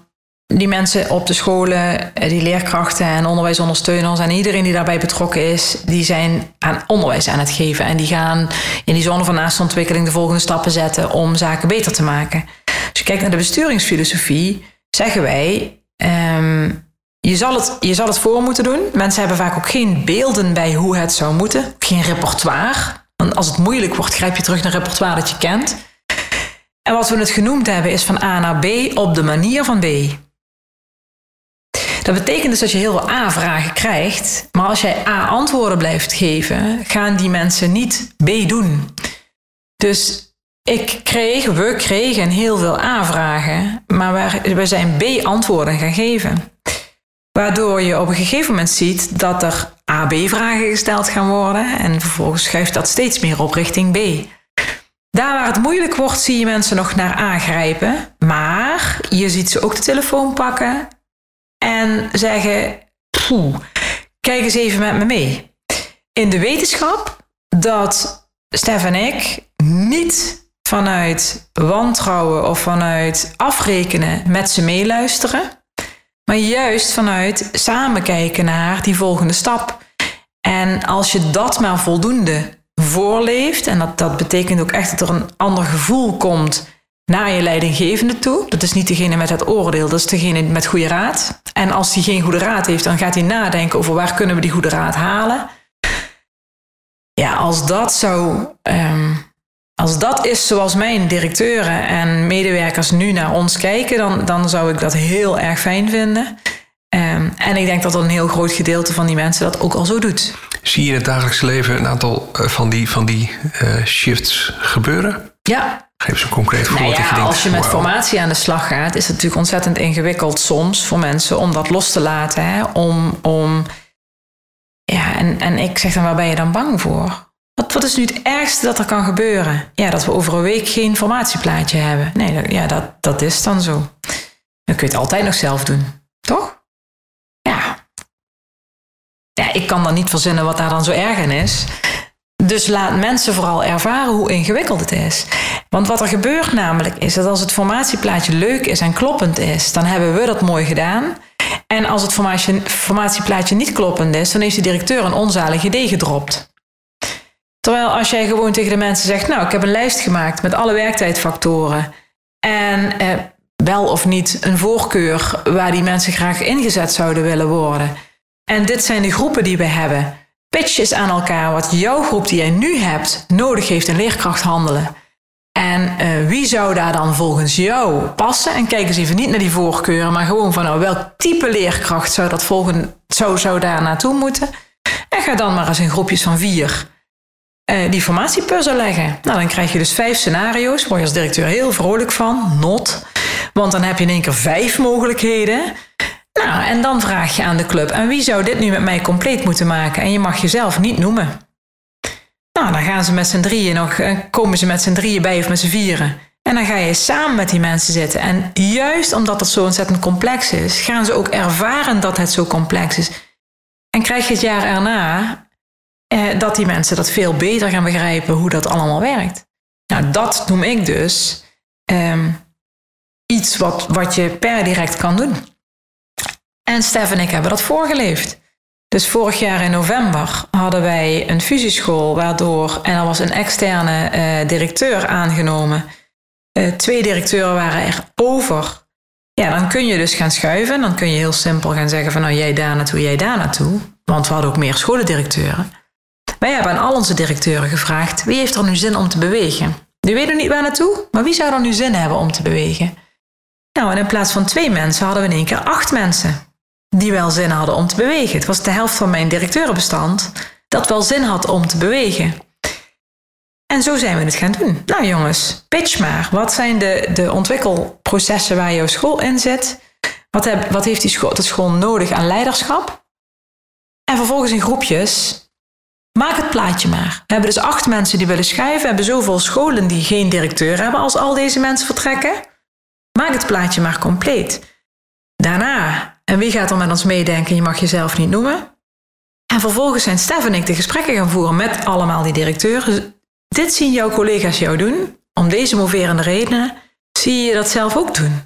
die mensen op de scholen, die leerkrachten en onderwijsondersteuners... en iedereen die daarbij betrokken is... die zijn aan onderwijs aan het geven. En die gaan in die zone van naaste ontwikkeling... de volgende stappen zetten om zaken beter te maken... Als je kijkt naar de besturingsfilosofie, zeggen wij: um, je, zal het, je zal het voor moeten doen. Mensen hebben vaak ook geen beelden bij hoe het zou moeten, geen repertoire. Want als het moeilijk wordt, grijp je terug naar repertoire dat je kent. En wat we het genoemd hebben is van A naar B op de manier van B. Dat betekent dus dat je heel veel A-vragen krijgt, maar als jij A-antwoorden blijft geven, gaan die mensen niet B doen. Dus ik kreeg, we kregen heel veel A-vragen, maar we zijn B-antwoorden gaan geven. Waardoor je op een gegeven moment ziet dat er A-B-vragen gesteld gaan worden en vervolgens schuift dat steeds meer op richting B. Daar waar het moeilijk wordt, zie je mensen nog naar A grijpen, maar je ziet ze ook de telefoon pakken en zeggen: kijk eens even met me mee. In de wetenschap dat Stef en ik niet vanuit wantrouwen of vanuit afrekenen met ze meeluisteren, maar juist vanuit samen kijken naar die volgende stap. En als je dat maar voldoende voorleeft, en dat, dat betekent ook echt dat er een ander gevoel komt naar je leidinggevende toe. Dat is niet degene met het oordeel, dat is degene met goede raad. En als die geen goede raad heeft, dan gaat hij nadenken over waar kunnen we die goede raad halen. Ja, als dat zou um, als dat is zoals mijn directeuren en medewerkers nu naar ons kijken, dan, dan zou ik dat heel erg fijn vinden. Um, en ik denk dat een heel groot gedeelte van die mensen dat ook al zo doet. Zie je in het dagelijks leven een aantal uh, van die, van die uh, shifts gebeuren? Ja. Geef eens een concreet voorbeeld. Nou ja, je denkt, als je met wow. formatie aan de slag gaat, is het natuurlijk ontzettend ingewikkeld soms voor mensen om dat los te laten. Hè? Om, om, ja, en, en ik zeg dan, waar ben je dan bang voor? Wat, wat is nu het ergste dat er kan gebeuren? Ja, dat we over een week geen formatieplaatje hebben. Nee, dat, ja, dat, dat is dan zo. Dan kun je het altijd nog zelf doen, toch? Ja. Ja, ik kan dan niet verzinnen wat daar dan zo erg in is. Dus laat mensen vooral ervaren hoe ingewikkeld het is. Want wat er gebeurt namelijk is dat als het formatieplaatje leuk is en kloppend is, dan hebben we dat mooi gedaan. En als het formatieplaatje niet kloppend is, dan heeft de directeur een onzalig idee gedropt. Terwijl als jij gewoon tegen de mensen zegt, nou, ik heb een lijst gemaakt met alle werktijdfactoren en eh, wel of niet een voorkeur waar die mensen graag ingezet zouden willen worden. En dit zijn de groepen die we hebben. Pitch eens aan elkaar wat jouw groep die jij nu hebt nodig heeft in leerkracht handelen. En uh, wie zou daar dan volgens jou passen? En kijk eens even niet naar die voorkeuren, maar gewoon van nou, welk type leerkracht zou, dat volgen, zou, zou daar naartoe moeten? En ga dan maar eens in groepjes van vier uh, die formatiepuzzel leggen. Nou, dan krijg je dus vijf scenario's. Word je als directeur heel vrolijk van. Not. Want dan heb je in één keer vijf mogelijkheden. Nou, en dan vraag je aan de club: en wie zou dit nu met mij compleet moeten maken? En je mag jezelf niet noemen. Nou, dan gaan ze met z'n drieën nog, komen ze met z'n drieën bij of met z'n vieren. En dan ga je samen met die mensen zitten. En juist omdat het zo ontzettend complex is, gaan ze ook ervaren dat het zo complex is. En krijg je het jaar erna eh, dat die mensen dat veel beter gaan begrijpen hoe dat allemaal werkt. Nou, dat noem ik dus ehm, iets wat, wat je per direct kan doen. En Stef en ik hebben dat voorgeleefd. Dus vorig jaar in november hadden wij een fusieschool, waardoor, en er was een externe uh, directeur aangenomen. Uh, twee directeuren waren er over. Ja, dan kun je dus gaan schuiven. Dan kun je heel simpel gaan zeggen van nou jij daar naartoe, jij daar naartoe. Want we hadden ook meer scholendirecteuren. Wij hebben aan al onze directeuren gevraagd: wie heeft er nu zin om te bewegen? Nu weten we niet waar naartoe, maar wie zou er nu zin hebben om te bewegen? Nou, en in plaats van twee mensen hadden we in één keer acht mensen die wel zin hadden om te bewegen. Het was de helft van mijn directeurenbestand dat wel zin had om te bewegen. En zo zijn we het gaan doen. Nou jongens, pitch maar. Wat zijn de, de ontwikkelprocessen waar jouw school in zit? Wat, heb, wat heeft die school, de school nodig aan leiderschap? En vervolgens in groepjes Maak het plaatje maar. We hebben dus acht mensen die willen schrijven. We hebben zoveel scholen die geen directeur hebben als al deze mensen vertrekken. Maak het plaatje maar compleet. Daarna, en wie gaat er met ons meedenken? Je mag jezelf niet noemen. En vervolgens zijn Stef en ik de gesprekken gaan voeren met allemaal die directeuren. Dit zien jouw collega's jou doen. Om deze moverende redenen zie je dat zelf ook doen.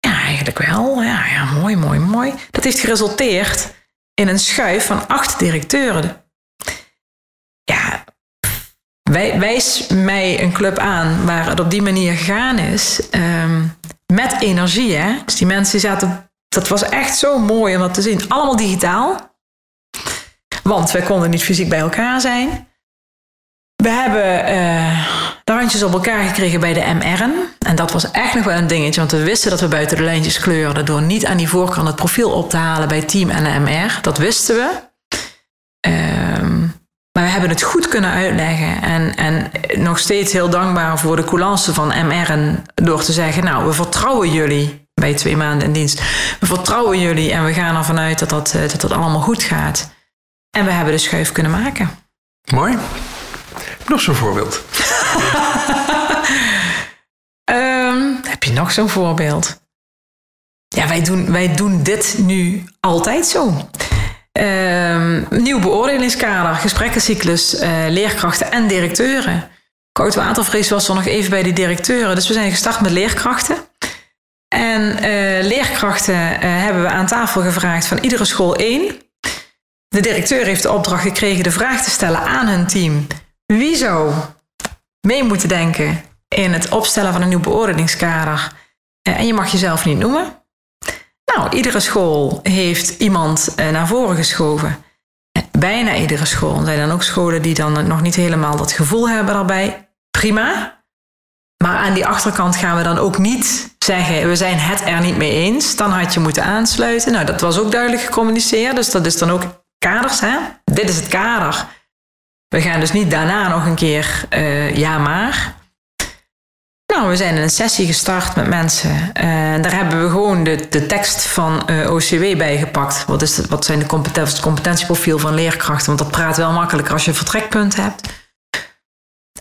Ja, eigenlijk wel. Ja, ja, mooi, mooi, mooi. Dat heeft geresulteerd in een schuif van acht directeuren ja, wij, wijs mij een club aan waar het op die manier gegaan is. Ehm, met energie, hè. Dus die mensen zaten... Dat was echt zo mooi om dat te zien. Allemaal digitaal. Want wij konden niet fysiek bij elkaar zijn. We hebben uh, de handjes op elkaar gekregen bij de MR'en. En dat was echt nog wel een dingetje. Want we wisten dat we buiten de lijntjes kleurden... door niet aan die voorkant het profiel op te halen bij team en de MR. Dat wisten we. Maar we hebben het goed kunnen uitleggen. En, en nog steeds heel dankbaar voor de coulance van MR. Door te zeggen, nou, we vertrouwen jullie bij twee maanden in dienst. We vertrouwen jullie en we gaan ervan uit dat dat, eh, dat, dat allemaal goed gaat. En we hebben de schuif kunnen maken. Mooi. Nog zo'n voorbeeld. um, heb je nog zo'n voorbeeld? Ja, wij doen, wij doen dit nu altijd zo. Uh, nieuw beoordelingskader, gesprekkencyclus, uh, leerkrachten en directeuren. Koudwatervrees was er nog even bij die directeuren. Dus we zijn gestart met leerkrachten. En uh, leerkrachten uh, hebben we aan tafel gevraagd van iedere school één. De directeur heeft de opdracht gekregen de vraag te stellen aan hun team. Wie zou mee moeten denken in het opstellen van een nieuw beoordelingskader? en je mag jezelf niet noemen. Nou, iedere school heeft iemand eh, naar voren geschoven. Bijna iedere school. Er zijn dan ook scholen die dan nog niet helemaal dat gevoel hebben daarbij. Prima. Maar aan die achterkant gaan we dan ook niet zeggen: we zijn het er niet mee eens. Dan had je moeten aansluiten. Nou, dat was ook duidelijk gecommuniceerd. Dus dat is dan ook kaders. Hè? Dit is het kader. We gaan dus niet daarna nog een keer uh, ja, maar. Nou, we zijn een sessie gestart met mensen. En daar hebben we gewoon de, de tekst van eh, OCW bijgepakt. Wat, is wat zijn de competentieprofiel van leerkrachten? Want dat praat wel makkelijker als je een vertrekpunt hebt.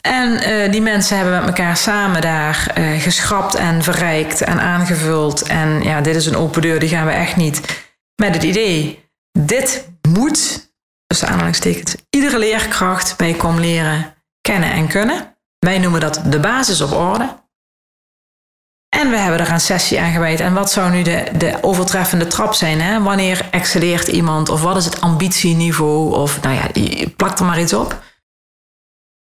En uh, die mensen hebben met elkaar samen daar uh, geschrapt en verrijkt en aangevuld. En ja, dit is een open deur, die gaan we echt niet. Met het idee, dit moet, tussen aanhalingstekens, iedere leerkracht bij Kom Leren kennen en kunnen. Wij noemen dat de basis op orde. En we hebben er een sessie aan gewijd. En wat zou nu de, de overtreffende trap zijn? Hè? Wanneer excelleert iemand? Of wat is het ambitieniveau? Of nou ja, plak er maar iets op.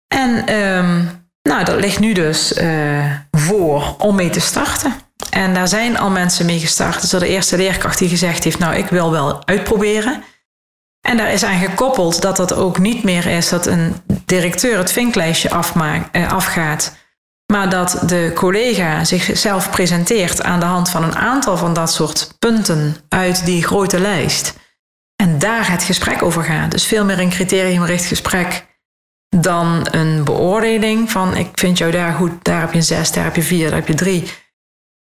En um, nou, dat ligt nu dus uh, voor om mee te starten. En daar zijn al mensen mee gestart. Dus de eerste leerkracht die gezegd heeft, nou, ik wil wel uitproberen. En daar is aan gekoppeld dat dat ook niet meer is dat een directeur het vinklijstje afmaakt, eh, afgaat. Maar dat de collega zichzelf presenteert aan de hand van een aantal van dat soort punten uit die grote lijst. En daar het gesprek over gaat. Dus veel meer een criteriumgericht gesprek dan een beoordeling van ik vind jou daar goed, daar heb je een zes, daar heb je vier, daar heb je drie.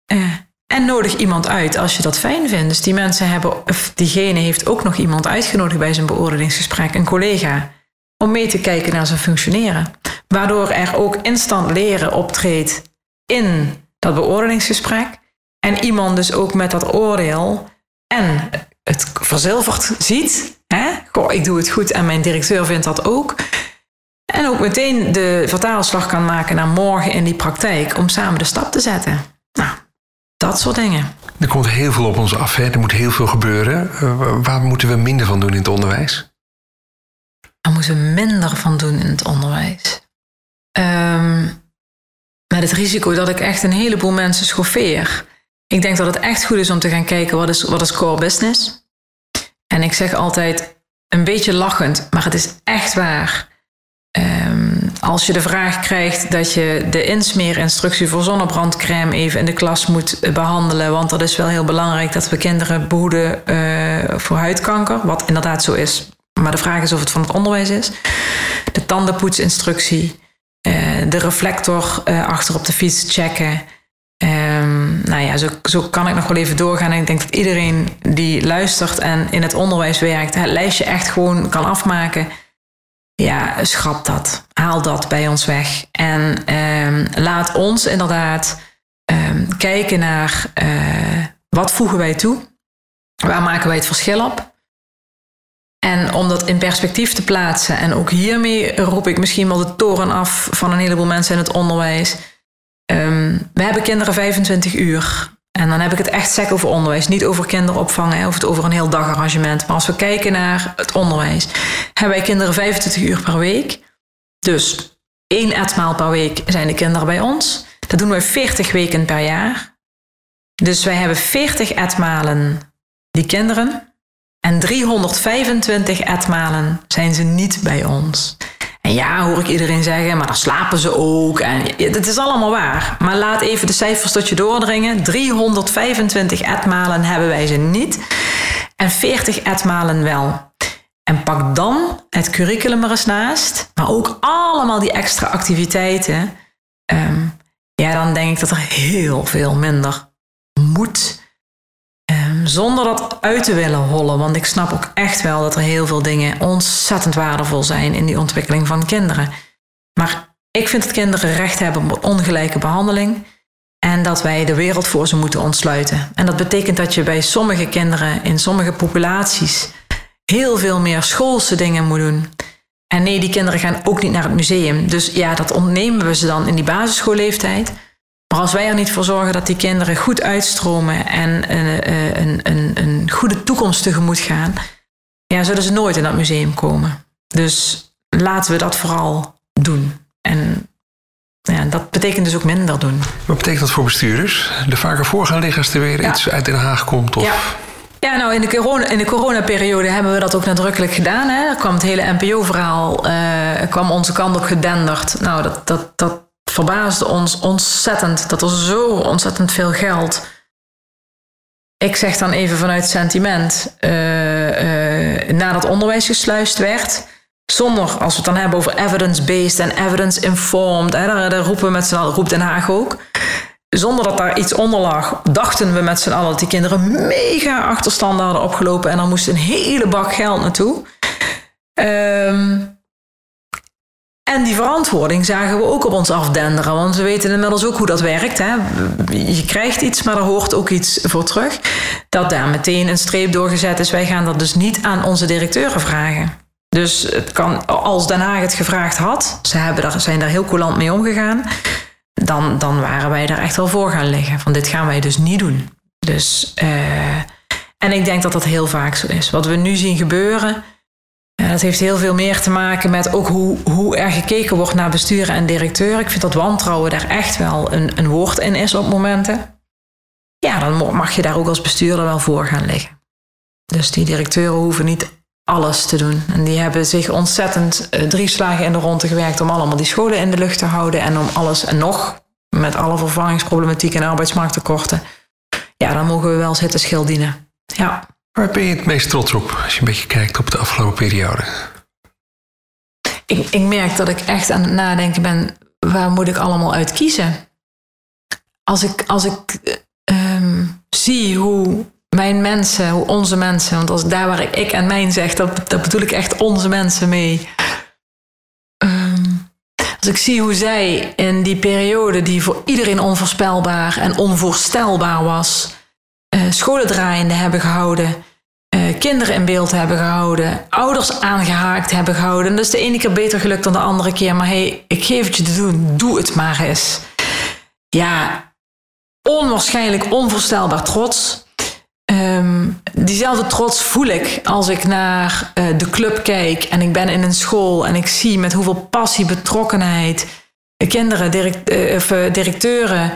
Eh, en nodig iemand uit als je dat fijn vindt. Dus die mensen hebben, of diegene heeft ook nog iemand uitgenodigd bij zijn beoordelingsgesprek, een collega, om mee te kijken naar zijn functioneren. Waardoor er ook instant leren optreedt in dat beoordelingsgesprek. En iemand dus ook met dat oordeel en het verzilverd ziet. Hè? Goh, ik doe het goed en mijn directeur vindt dat ook. En ook meteen de vertaalslag kan maken naar morgen in die praktijk om samen de stap te zetten. Nou, dat soort dingen. Er komt heel veel op ons af. Hè? Er moet heel veel gebeuren. Uh, waar moeten we minder van doen in het onderwijs? Waar moeten we minder van doen in het onderwijs? Um, met het risico dat ik echt een heleboel mensen schoffeer. Ik denk dat het echt goed is om te gaan kijken wat is, wat is core business. En ik zeg altijd een beetje lachend, maar het is echt waar. Um, als je de vraag krijgt dat je de insmeerinstructie voor zonnebrandcrème even in de klas moet behandelen, want dat is wel heel belangrijk dat we kinderen behoeden uh, voor huidkanker, wat inderdaad zo is. Maar de vraag is of het van het onderwijs is. De tandenpoetsinstructie, uh, de reflector uh, achter op de fiets checken. Um, nou ja, zo, zo kan ik nog wel even doorgaan. En ik denk dat iedereen die luistert en in het onderwijs werkt, het lijstje echt gewoon kan afmaken. Ja, schrap dat. Haal dat bij ons weg. En um, laat ons inderdaad um, kijken naar uh, wat voegen wij toe? Waar maken wij het verschil op? En om dat in perspectief te plaatsen, en ook hiermee roep ik misschien wel de toren af van een heleboel mensen in het onderwijs. Um, we hebben kinderen 25 uur. En dan heb ik het echt sec over onderwijs. Niet over kinderopvang of het over een heel dagarrangement. Maar als we kijken naar het onderwijs, hebben wij kinderen 25 uur per week. Dus één etmaal per week zijn de kinderen bij ons. Dat doen we 40 weken per jaar. Dus wij hebben 40 etmalen die kinderen. En 325 etmalen zijn ze niet bij ons. En ja, hoor ik iedereen zeggen, maar dan slapen ze ook. En het is allemaal waar. Maar laat even de cijfers tot je doordringen. 325 etmalen hebben wij ze niet. En 40 etmalen wel. En pak dan het curriculum er eens naast. Maar ook allemaal die extra activiteiten. Um, ja, dan denk ik dat er heel veel minder moet zonder dat uit te willen hollen. Want ik snap ook echt wel dat er heel veel dingen ontzettend waardevol zijn in die ontwikkeling van kinderen. Maar ik vind dat kinderen recht hebben op ongelijke behandeling. En dat wij de wereld voor ze moeten ontsluiten. En dat betekent dat je bij sommige kinderen in sommige populaties heel veel meer schoolse dingen moet doen. En nee, die kinderen gaan ook niet naar het museum. Dus ja, dat ontnemen we ze dan in die basisschoolleeftijd. Maar als wij er niet voor zorgen dat die kinderen goed uitstromen en een, een, een, een goede toekomst tegemoet gaan, ja, zullen ze nooit in dat museum komen. Dus laten we dat vooral doen. En ja, dat betekent dus ook minder doen. Wat betekent dat voor bestuurders? Er vaker voor gaan liggen als er weer iets uit Den Haag komt? Of... Ja. Ja, nou in de, corona, in de coronaperiode hebben we dat ook nadrukkelijk gedaan. Hè. Er kwam het hele NPO-verhaal, uh, kwam onze kant op gedenderd. Nou, dat, dat, dat verbaasde ons ontzettend dat er zo ontzettend veel geld. Ik zeg dan even vanuit sentiment, uh, uh, naar dat onderwijs gesluist werd. Zonder, als we het dan hebben over evidence-based en evidence-informed, daar, roepen we met z'n allen, roept Den Haag ook. Zonder dat daar iets onder lag, dachten we met z'n allen dat die kinderen mega achterstanden hadden opgelopen en er moest een hele bak geld naartoe. Um, en die verantwoording zagen we ook op ons afdenderen. Want we weten inmiddels ook hoe dat werkt. Hè? Je krijgt iets, maar er hoort ook iets voor terug. Dat daar meteen een streep doorgezet is. Wij gaan dat dus niet aan onze directeuren vragen. Dus het kan, als Den Haag het gevraagd had, ze hebben daar, zijn daar heel coulant mee omgegaan, dan, dan waren wij daar echt wel voor gaan liggen. Van dit gaan wij dus niet doen. Dus, uh, en ik denk dat dat heel vaak zo is. Wat we nu zien gebeuren, ja, dat heeft heel veel meer te maken met ook hoe, hoe er gekeken wordt naar besturen en directeur. Ik vind dat wantrouwen daar echt wel een, een woord in is op momenten. Ja, dan mag je daar ook als bestuurder wel voor gaan liggen. Dus die directeuren hoeven niet alles te doen. En die hebben zich ontzettend uh, drie slagen in de ronde gewerkt om allemaal die scholen in de lucht te houden en om alles en nog met alle vervangingsproblematiek en arbeidsmarkttekorten. Ja, dan mogen we wel zitten schildienen. Ja. Waar ben je het meest trots op als je een beetje kijkt op de afgelopen periode? Ik, ik merk dat ik echt aan het nadenken ben, waar moet ik allemaal uit kiezen? Als ik, als ik um, zie hoe mijn mensen, hoe onze mensen, want als daar waar ik ik en mijn zeg, dat, dat bedoel ik echt onze mensen mee. Um, Als ik zie hoe zij in die periode, die voor iedereen onvoorspelbaar en onvoorstelbaar was, scholen draaiende hebben gehouden, uh, kinderen in beeld hebben gehouden, ouders aangehaakt hebben gehouden. Is de ene keer beter gelukt dan de andere keer, maar hey, ik geef het je te doen, doe het maar eens. Ja, onwaarschijnlijk onvoorstelbaar trots. Um, diezelfde trots voel ik als ik naar uh, de club kijk en ik ben in een school en ik zie met hoeveel passie, betrokkenheid kinderen, direct, of, directeuren,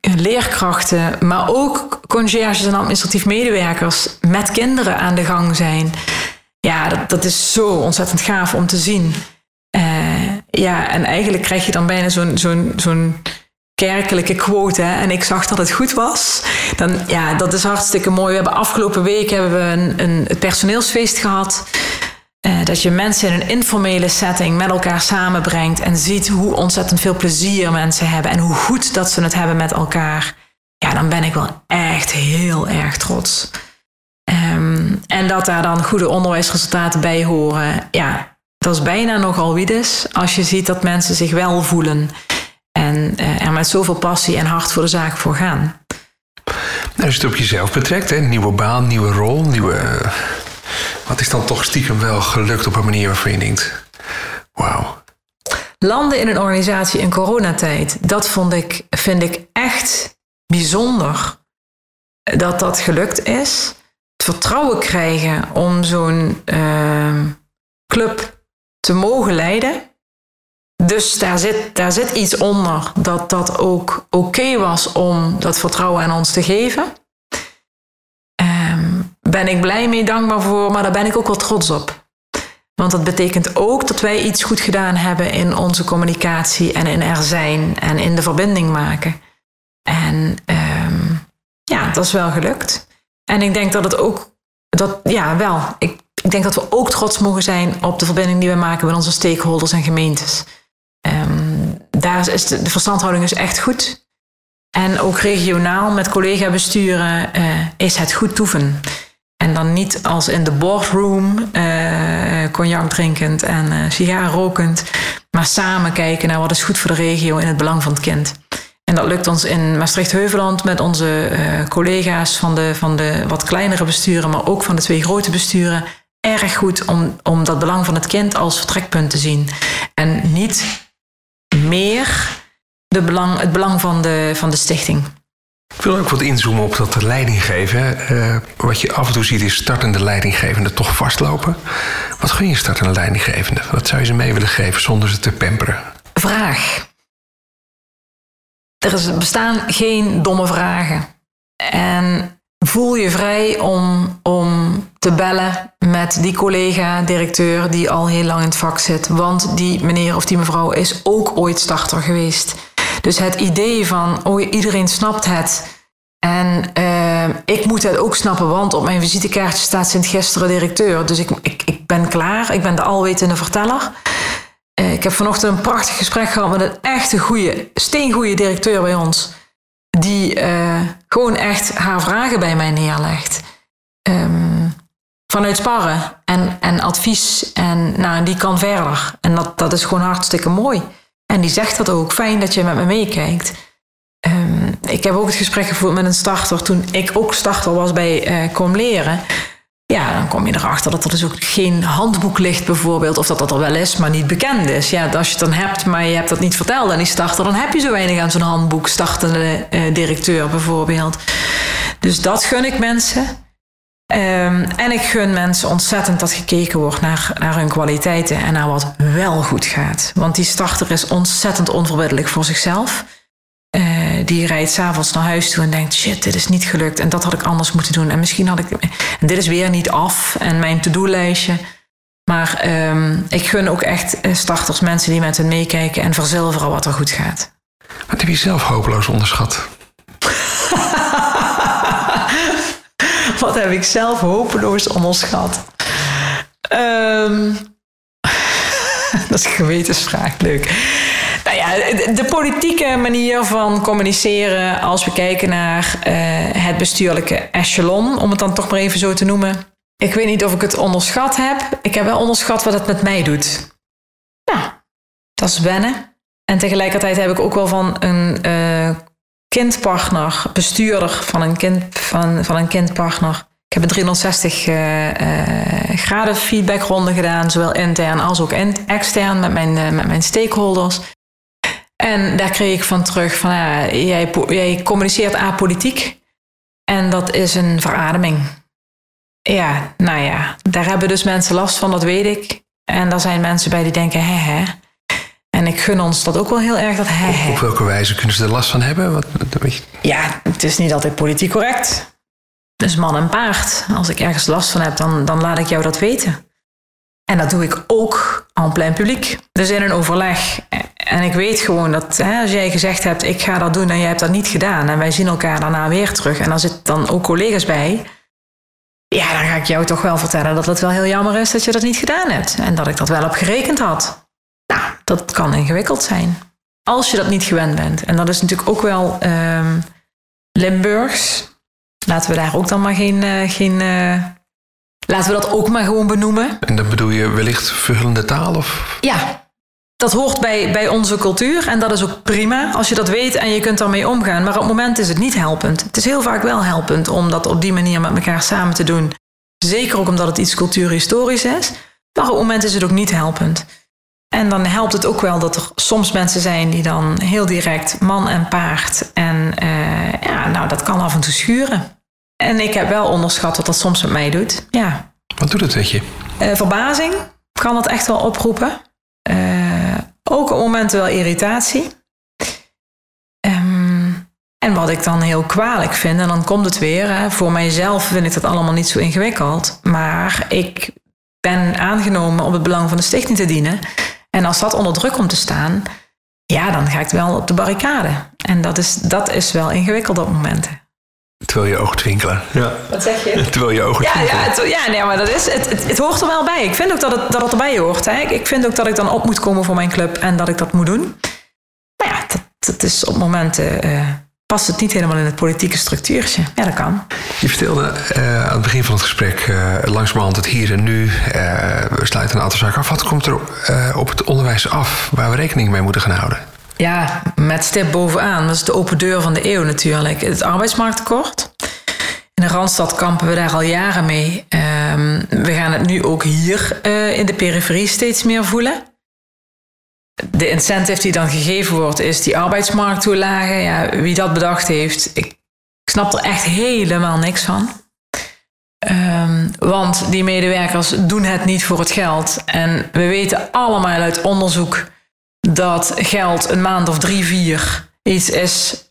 leerkrachten, maar ook conciërges en administratief medewerkers met kinderen aan de gang zijn. Ja, dat, dat is zo ontzettend gaaf om te zien. ja, en eigenlijk krijg je dan bijna zo'n zo'n zo'n kerkelijke quote en ik zag dat het goed was. Dan, ja, dat is hartstikke mooi. We hebben afgelopen week hebben we een, een personeelsfeest gehad. Uh, dat je mensen in een informele setting met elkaar samenbrengt en ziet hoe ontzettend veel plezier mensen hebben en hoe goed dat ze het hebben met elkaar. Ja, dan ben ik wel echt heel erg trots. Um, en dat daar dan goede onderwijsresultaten bij horen, ja, dat is bijna nogal wie dus. Als je ziet dat mensen zich wel voelen en uh, er met zoveel passie en hart voor de zaak voor gaan. Als je het op jezelf betrekt, hè? nieuwe baan, nieuwe rol, nieuwe. Wat is dan toch stiekem wel gelukt op een manier waarvan je denkt: wauw. Landen in een organisatie in coronatijd, dat vond ik, vind ik echt bijzonder dat dat gelukt is. Het vertrouwen krijgen om zo'n uh, club te mogen leiden dus daar zit, daar zit iets onder dat dat ook oké was om dat vertrouwen aan ons te geven. Ben ik blij mee, dankbaar voor, maar daar ben ik ook wel trots op. Want dat betekent ook dat wij iets goed gedaan hebben in onze communicatie en in er zijn en in de verbinding maken. En um, ja, dat is wel gelukt. En ik denk dat het ook, dat, ja, wel. Ik, ik denk dat we ook trots mogen zijn op de verbinding die we maken met onze stakeholders en gemeentes. Um, daar is de, verstandhouding is echt goed. En ook regionaal met collega-besturen uh, is het goed toeven. En dan niet als in de boardroom, uh, cognac drinkend en uh, sigaar rokend, maar samen kijken naar wat is goed voor de regio in het belang van het kind. En dat lukt ons in Maastricht-Heuveland met onze collega's van de, van de wat kleinere besturen, maar ook van de twee grote besturen, erg goed om, om dat belang van het kind als vertrekpunt te zien. En niet meer de belang, het belang van de, van de stichting. Ik wil ook wat inzoomen op dat leidinggeven. Uh, wat je af en toe ziet is startende leidinggevenden toch vastlopen. Wat gun je startende leidinggevenden? Wat zou je ze mee willen geven zonder ze te pamperen? Vraag. Er is, bestaan geen domme vragen. En voel je vrij om, om te bellen met die collega-directeur die al heel lang in het vak zit. Want die meneer of die mevrouw is ook ooit starter geweest. Dus het idee van, oh iedereen snapt het. En uh, ik moet het ook snappen, want op mijn visitekaartje staat sinds gisteren directeur. Dus ik, ik, ik ben klaar, ik ben de alwetende verteller. Uh, ik heb vanochtend een prachtig gesprek gehad met een echte goede, steengoede directeur bij ons die uh, gewoon echt haar vragen bij mij neerlegt. Um, vanuit sparren en, en advies. En nou, die kan verder. En dat, dat is gewoon hartstikke mooi. En die zegt dat ook. Fijn dat je met me meekijkt. Um, ik heb ook het gesprek gevoerd met een starter toen ik ook starter was bij uh, Kom Leren. Ja, dan kom je erachter dat er dus ook geen handboek ligt bijvoorbeeld. Of dat dat er wel is, maar niet bekend is. Ja, als je het dan hebt, maar je hebt dat niet verteld aan die starter... dan heb je zo weinig aan zo'n handboek, startende uh, directeur bijvoorbeeld. Dus dat gun ik mensen. Um, en ik gun mensen ontzettend dat gekeken wordt naar, naar hun kwaliteiten... en naar wat wel goed gaat. Want die starter is ontzettend onverbiddelijk voor zichzelf... Uh, die rijdt s'avonds naar huis toe en denkt: shit, dit is niet gelukt. En dat had ik anders moeten doen. En misschien had ik. Dit is weer niet af. En mijn to-do-lijstje. Maar um, ik gun ook echt eh, starters, mensen die met hen meekijken en verzilveren wat er goed gaat. Wat heb je zelf hopeloos onderschat? Wat heb ik zelf hopeloos onderschat? Um, dat is een leuk. Nou ja, de politieke manier van communiceren, als we kijken naar uh, het bestuurlijke echelon, om het dan toch maar even zo te noemen. Ik weet niet of ik het onderschat heb. Ik heb wel onderschat wat het met mij doet. Nou, Dat is wennen. En tegelijkertijd heb ik ook wel van een kindpartner, bestuurder van een, kind, van, van een kindpartner. Ik heb een 360 uh, uh, graden feedbackronde gedaan, zowel intern als ook extern met mijn, uh, met mijn stakeholders. En daar kreeg ik van terug van, jij, jij communiceert apolitiek en dat is een verademing. Ja, nou ja, daar hebben dus mensen last van, dat weet ik. En daar zijn mensen bij die denken, hè hè. En ik gun ons dat ook wel heel erg, dat hè. Op welke wijze kunnen ze er last van hebben? Wat, je... Ja, het is niet altijd politiek correct. Dus man en paard. Als ik ergens last van heb, dan, dan laat ik jou dat weten. En dat doe ik ook aan plein publiek. Dus in een overleg. En ik weet gewoon dat hè, als jij gezegd hebt, ik ga dat doen en jij hebt dat niet gedaan. En wij zien elkaar daarna weer terug. En dan zitten dan ook collega's bij. Ja, dan ga ik jou toch wel vertellen dat het wel heel jammer is dat je dat niet gedaan hebt. En dat ik dat wel op gerekend had. Dat kan ingewikkeld zijn. Als je dat niet gewend bent. En dat is natuurlijk ook wel um, Limburgs. Laten we daar ook dan maar geen. Uh, geen uh, laten we dat ook maar gewoon benoemen. En dan bedoel je wellicht verhullende taal? Of? Ja, dat hoort bij, bij onze cultuur en dat is ook prima als je dat weet en je kunt daarmee omgaan. Maar op het moment is het niet helpend. Het is heel vaak wel helpend om dat op die manier met elkaar samen te doen. Zeker ook omdat het iets cultuurhistorisch is. Maar op het moment is het ook niet helpend. En dan helpt het ook wel dat er soms mensen zijn die dan heel direct man en paard. En uh, ja, nou, dat kan af en toe schuren. En ik heb wel onderschat wat dat soms met mij doet. Ja. Wat doet het met je? Uh, verbazing kan dat echt wel oproepen. Uh, ook op momenten wel irritatie. Um, en wat ik dan heel kwalijk vind, en dan komt het weer. Hè, voor mijzelf vind ik dat allemaal niet zo ingewikkeld. Maar ik ben aangenomen om het belang van de stichting te dienen. En als dat onder druk komt te staan, ja, dan ga ik wel op de barricade. En dat is, dat is wel ingewikkeld op momenten. Terwijl je ogen twinkelen. Ja. Wat zeg je? Terwijl je ogen ja, twinkelen. Ja, het, ja nee, maar dat is, het, het, het, hoort er wel bij. Ik vind ook dat het, dat het erbij hoort. Hè. Ik vind ook dat ik dan op moet komen voor mijn club en dat ik dat moet doen. Maar ja, dat, dat is op momenten... Uh, past het niet helemaal in het politieke structuurtje. Ja, dat kan. Je vertelde uh, aan het begin van het gesprek uh, langzamerhand het hier en nu. Uh, we sluiten een aantal zaken af. Wat komt er op het onderwijs af waar we rekening mee moeten gaan houden? Ja, met stip bovenaan. Dat is de open deur van de eeuw natuurlijk. Het arbeidsmarkttekort. In de Randstad kampen we daar al jaren mee. Um, we gaan het nu ook hier in de periferie steeds meer voelen de incentive die dan gegeven wordt, is die arbeidsmarkttoelage. Ja, wie dat bedacht heeft, ik, ik snap er echt helemaal niks van. Um, want die medewerkers doen het niet voor het geld. En we weten allemaal uit onderzoek dat geld een maand of drie, vier iets is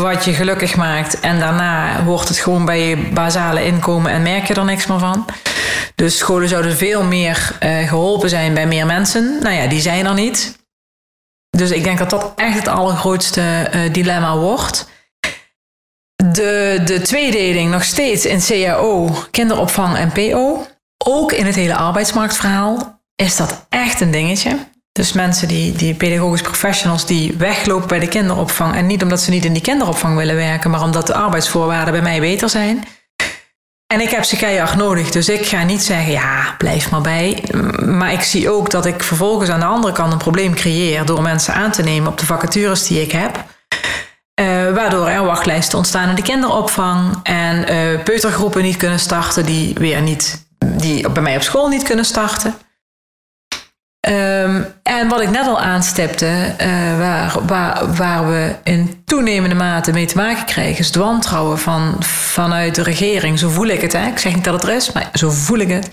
wat je gelukkig maakt. En daarna hoort het gewoon bij je basale inkomen en merk je er niks meer van. Dus scholen zouden veel meer uh, geholpen zijn bij meer mensen. Nou ja, die zijn er niet. Dus ik denk dat dat echt het allergrootste uh, dilemma wordt. De, de tweedeling nog steeds in CAO, kinderopvang en PO. Ook in het hele arbeidsmarktverhaal is dat echt een dingetje. Dus mensen die, die pedagogisch professionals die weglopen bij de kinderopvang. En niet omdat ze niet in die kinderopvang willen werken, maar omdat de arbeidsvoorwaarden bij mij beter zijn. En ik heb ze keihard nodig, dus ik ga niet zeggen, ja, blijf maar bij. Maar ik zie ook dat ik vervolgens aan de andere kant een probleem creëer door mensen aan te nemen op de vacatures die ik heb. Uh, waardoor er wachtlijsten ontstaan in de kinderopvang en uh, peutergroepen niet kunnen starten, die weer niet, die bij mij op school niet kunnen starten. Um, en wat ik net al aanstipte, uh, waar, waar, waar, we in toenemende mate mee te maken krijgen, is het wantrouwen van, vanuit de regering. Zo voel ik het. Hè? Ik zeg niet dat het er is, maar zo voel ik het.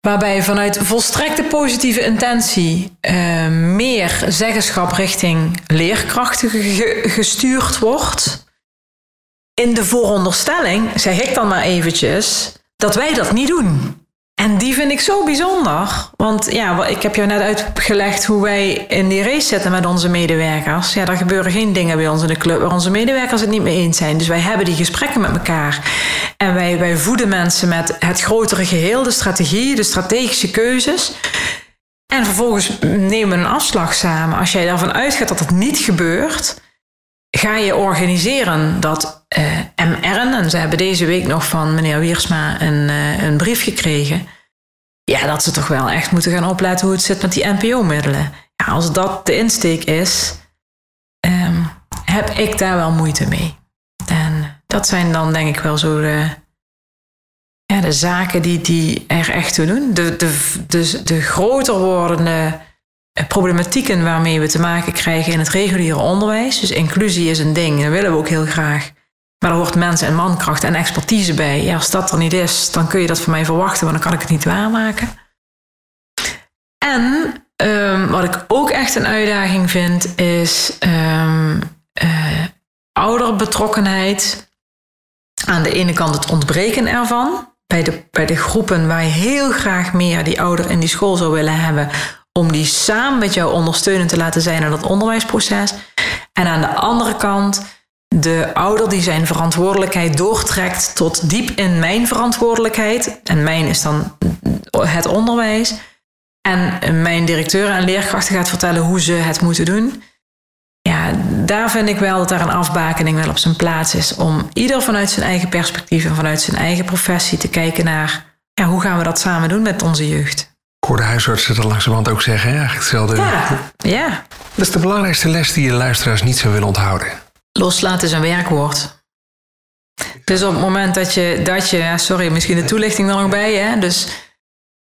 Waarbij vanuit volstrekte positieve intentie uh, meer zeggenschap richting leerkrachten ge gestuurd wordt. In de vooronderstelling, zeg ik dan maar eventjes, dat wij dat niet doen. En die vind ik zo bijzonder. Want ja, ik heb jou net uitgelegd hoe wij in die race zitten met onze medewerkers. Ja, er gebeuren geen dingen bij ons in de club waar onze medewerkers het niet mee eens zijn. Dus wij hebben die gesprekken met elkaar. En wij, wij voeden mensen met het grotere geheel, de strategie, de strategische keuzes. En vervolgens nemen we een afslag samen. Als jij daarvan uitgaat dat het niet gebeurt, ga je organiseren dat uh, MR'en, en ze hebben deze week nog van meneer Wiersma een, uh, een brief gekregen, ja, dat ze toch wel echt moeten gaan opletten hoe het zit met die NPO-middelen. ja, als dat de insteek is, ehm, heb ik daar wel moeite mee. En dat zijn dan denk ik wel zo de, de zaken die, die er echt toe doen. De, de, de, de groter wordende problematieken waarmee we te maken krijgen in het reguliere onderwijs. Dus inclusie is een ding, dat willen we ook heel graag. Maar er hoort mensen en mankracht en expertise bij. Ja, als dat er niet is, dan kun je dat van mij verwachten, maar dan kan ik het niet waarmaken. En um, wat ik ook echt een uitdaging vind, is um, uh, ouderbetrokkenheid. Aan de ene kant het ontbreken ervan. Bij de, bij de groepen waar je heel graag meer die ouder in die school zou willen hebben. Om die samen met jou ondersteunend te laten zijn in dat onderwijsproces. En aan de andere kant de ouder die zijn verantwoordelijkheid doortrekt tot diep in mijn verantwoordelijkheid. En mijn is dan het onderwijs. En mijn directeur en leerkrachten gaat vertellen hoe ze het moeten doen. Ja, daar vind ik wel dat daar een afbakening wel op zijn plaats is. Om ieder vanuit zijn eigen perspectief en vanuit zijn eigen professie te kijken naar ja, hoe gaan we dat samen doen met onze jeugd. Ik hoor de huisartsen dat langzamerhand ook zeggen, eigenlijk hetzelfde. Ja, ja. Dat is de belangrijkste les die je luisteraars niet zou willen onthouden. Loslaten is een werkwoord. Dus op het moment dat je, dat je sorry, misschien de toelichting er nog bij, hè? dus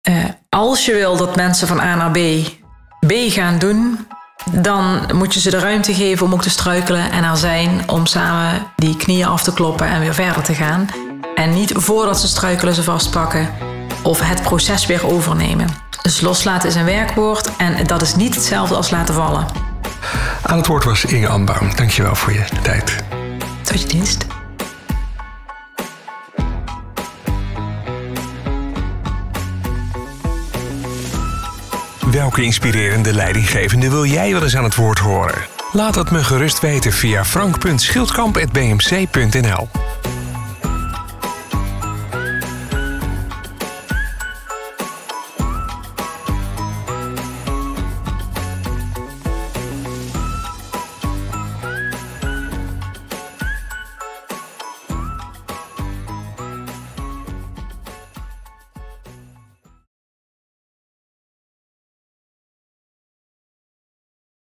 uh, als je wil dat mensen van A naar B B gaan doen, dan moet je ze de ruimte geven om ook te struikelen en er zijn om samen die knieën af te kloppen en weer verder te gaan. En niet voordat ze struikelen ze vastpakken of het proces weer overnemen. Dus loslaten is een werkwoord en dat is niet hetzelfde als laten vallen. Aan het woord was Inge Anbaum. Dankjewel voor je tijd. Tot je dienst. Welke inspirerende leidinggevende wil jij wel eens aan het woord horen? Laat het me gerust weten via frank.schildkamp.bmc.nl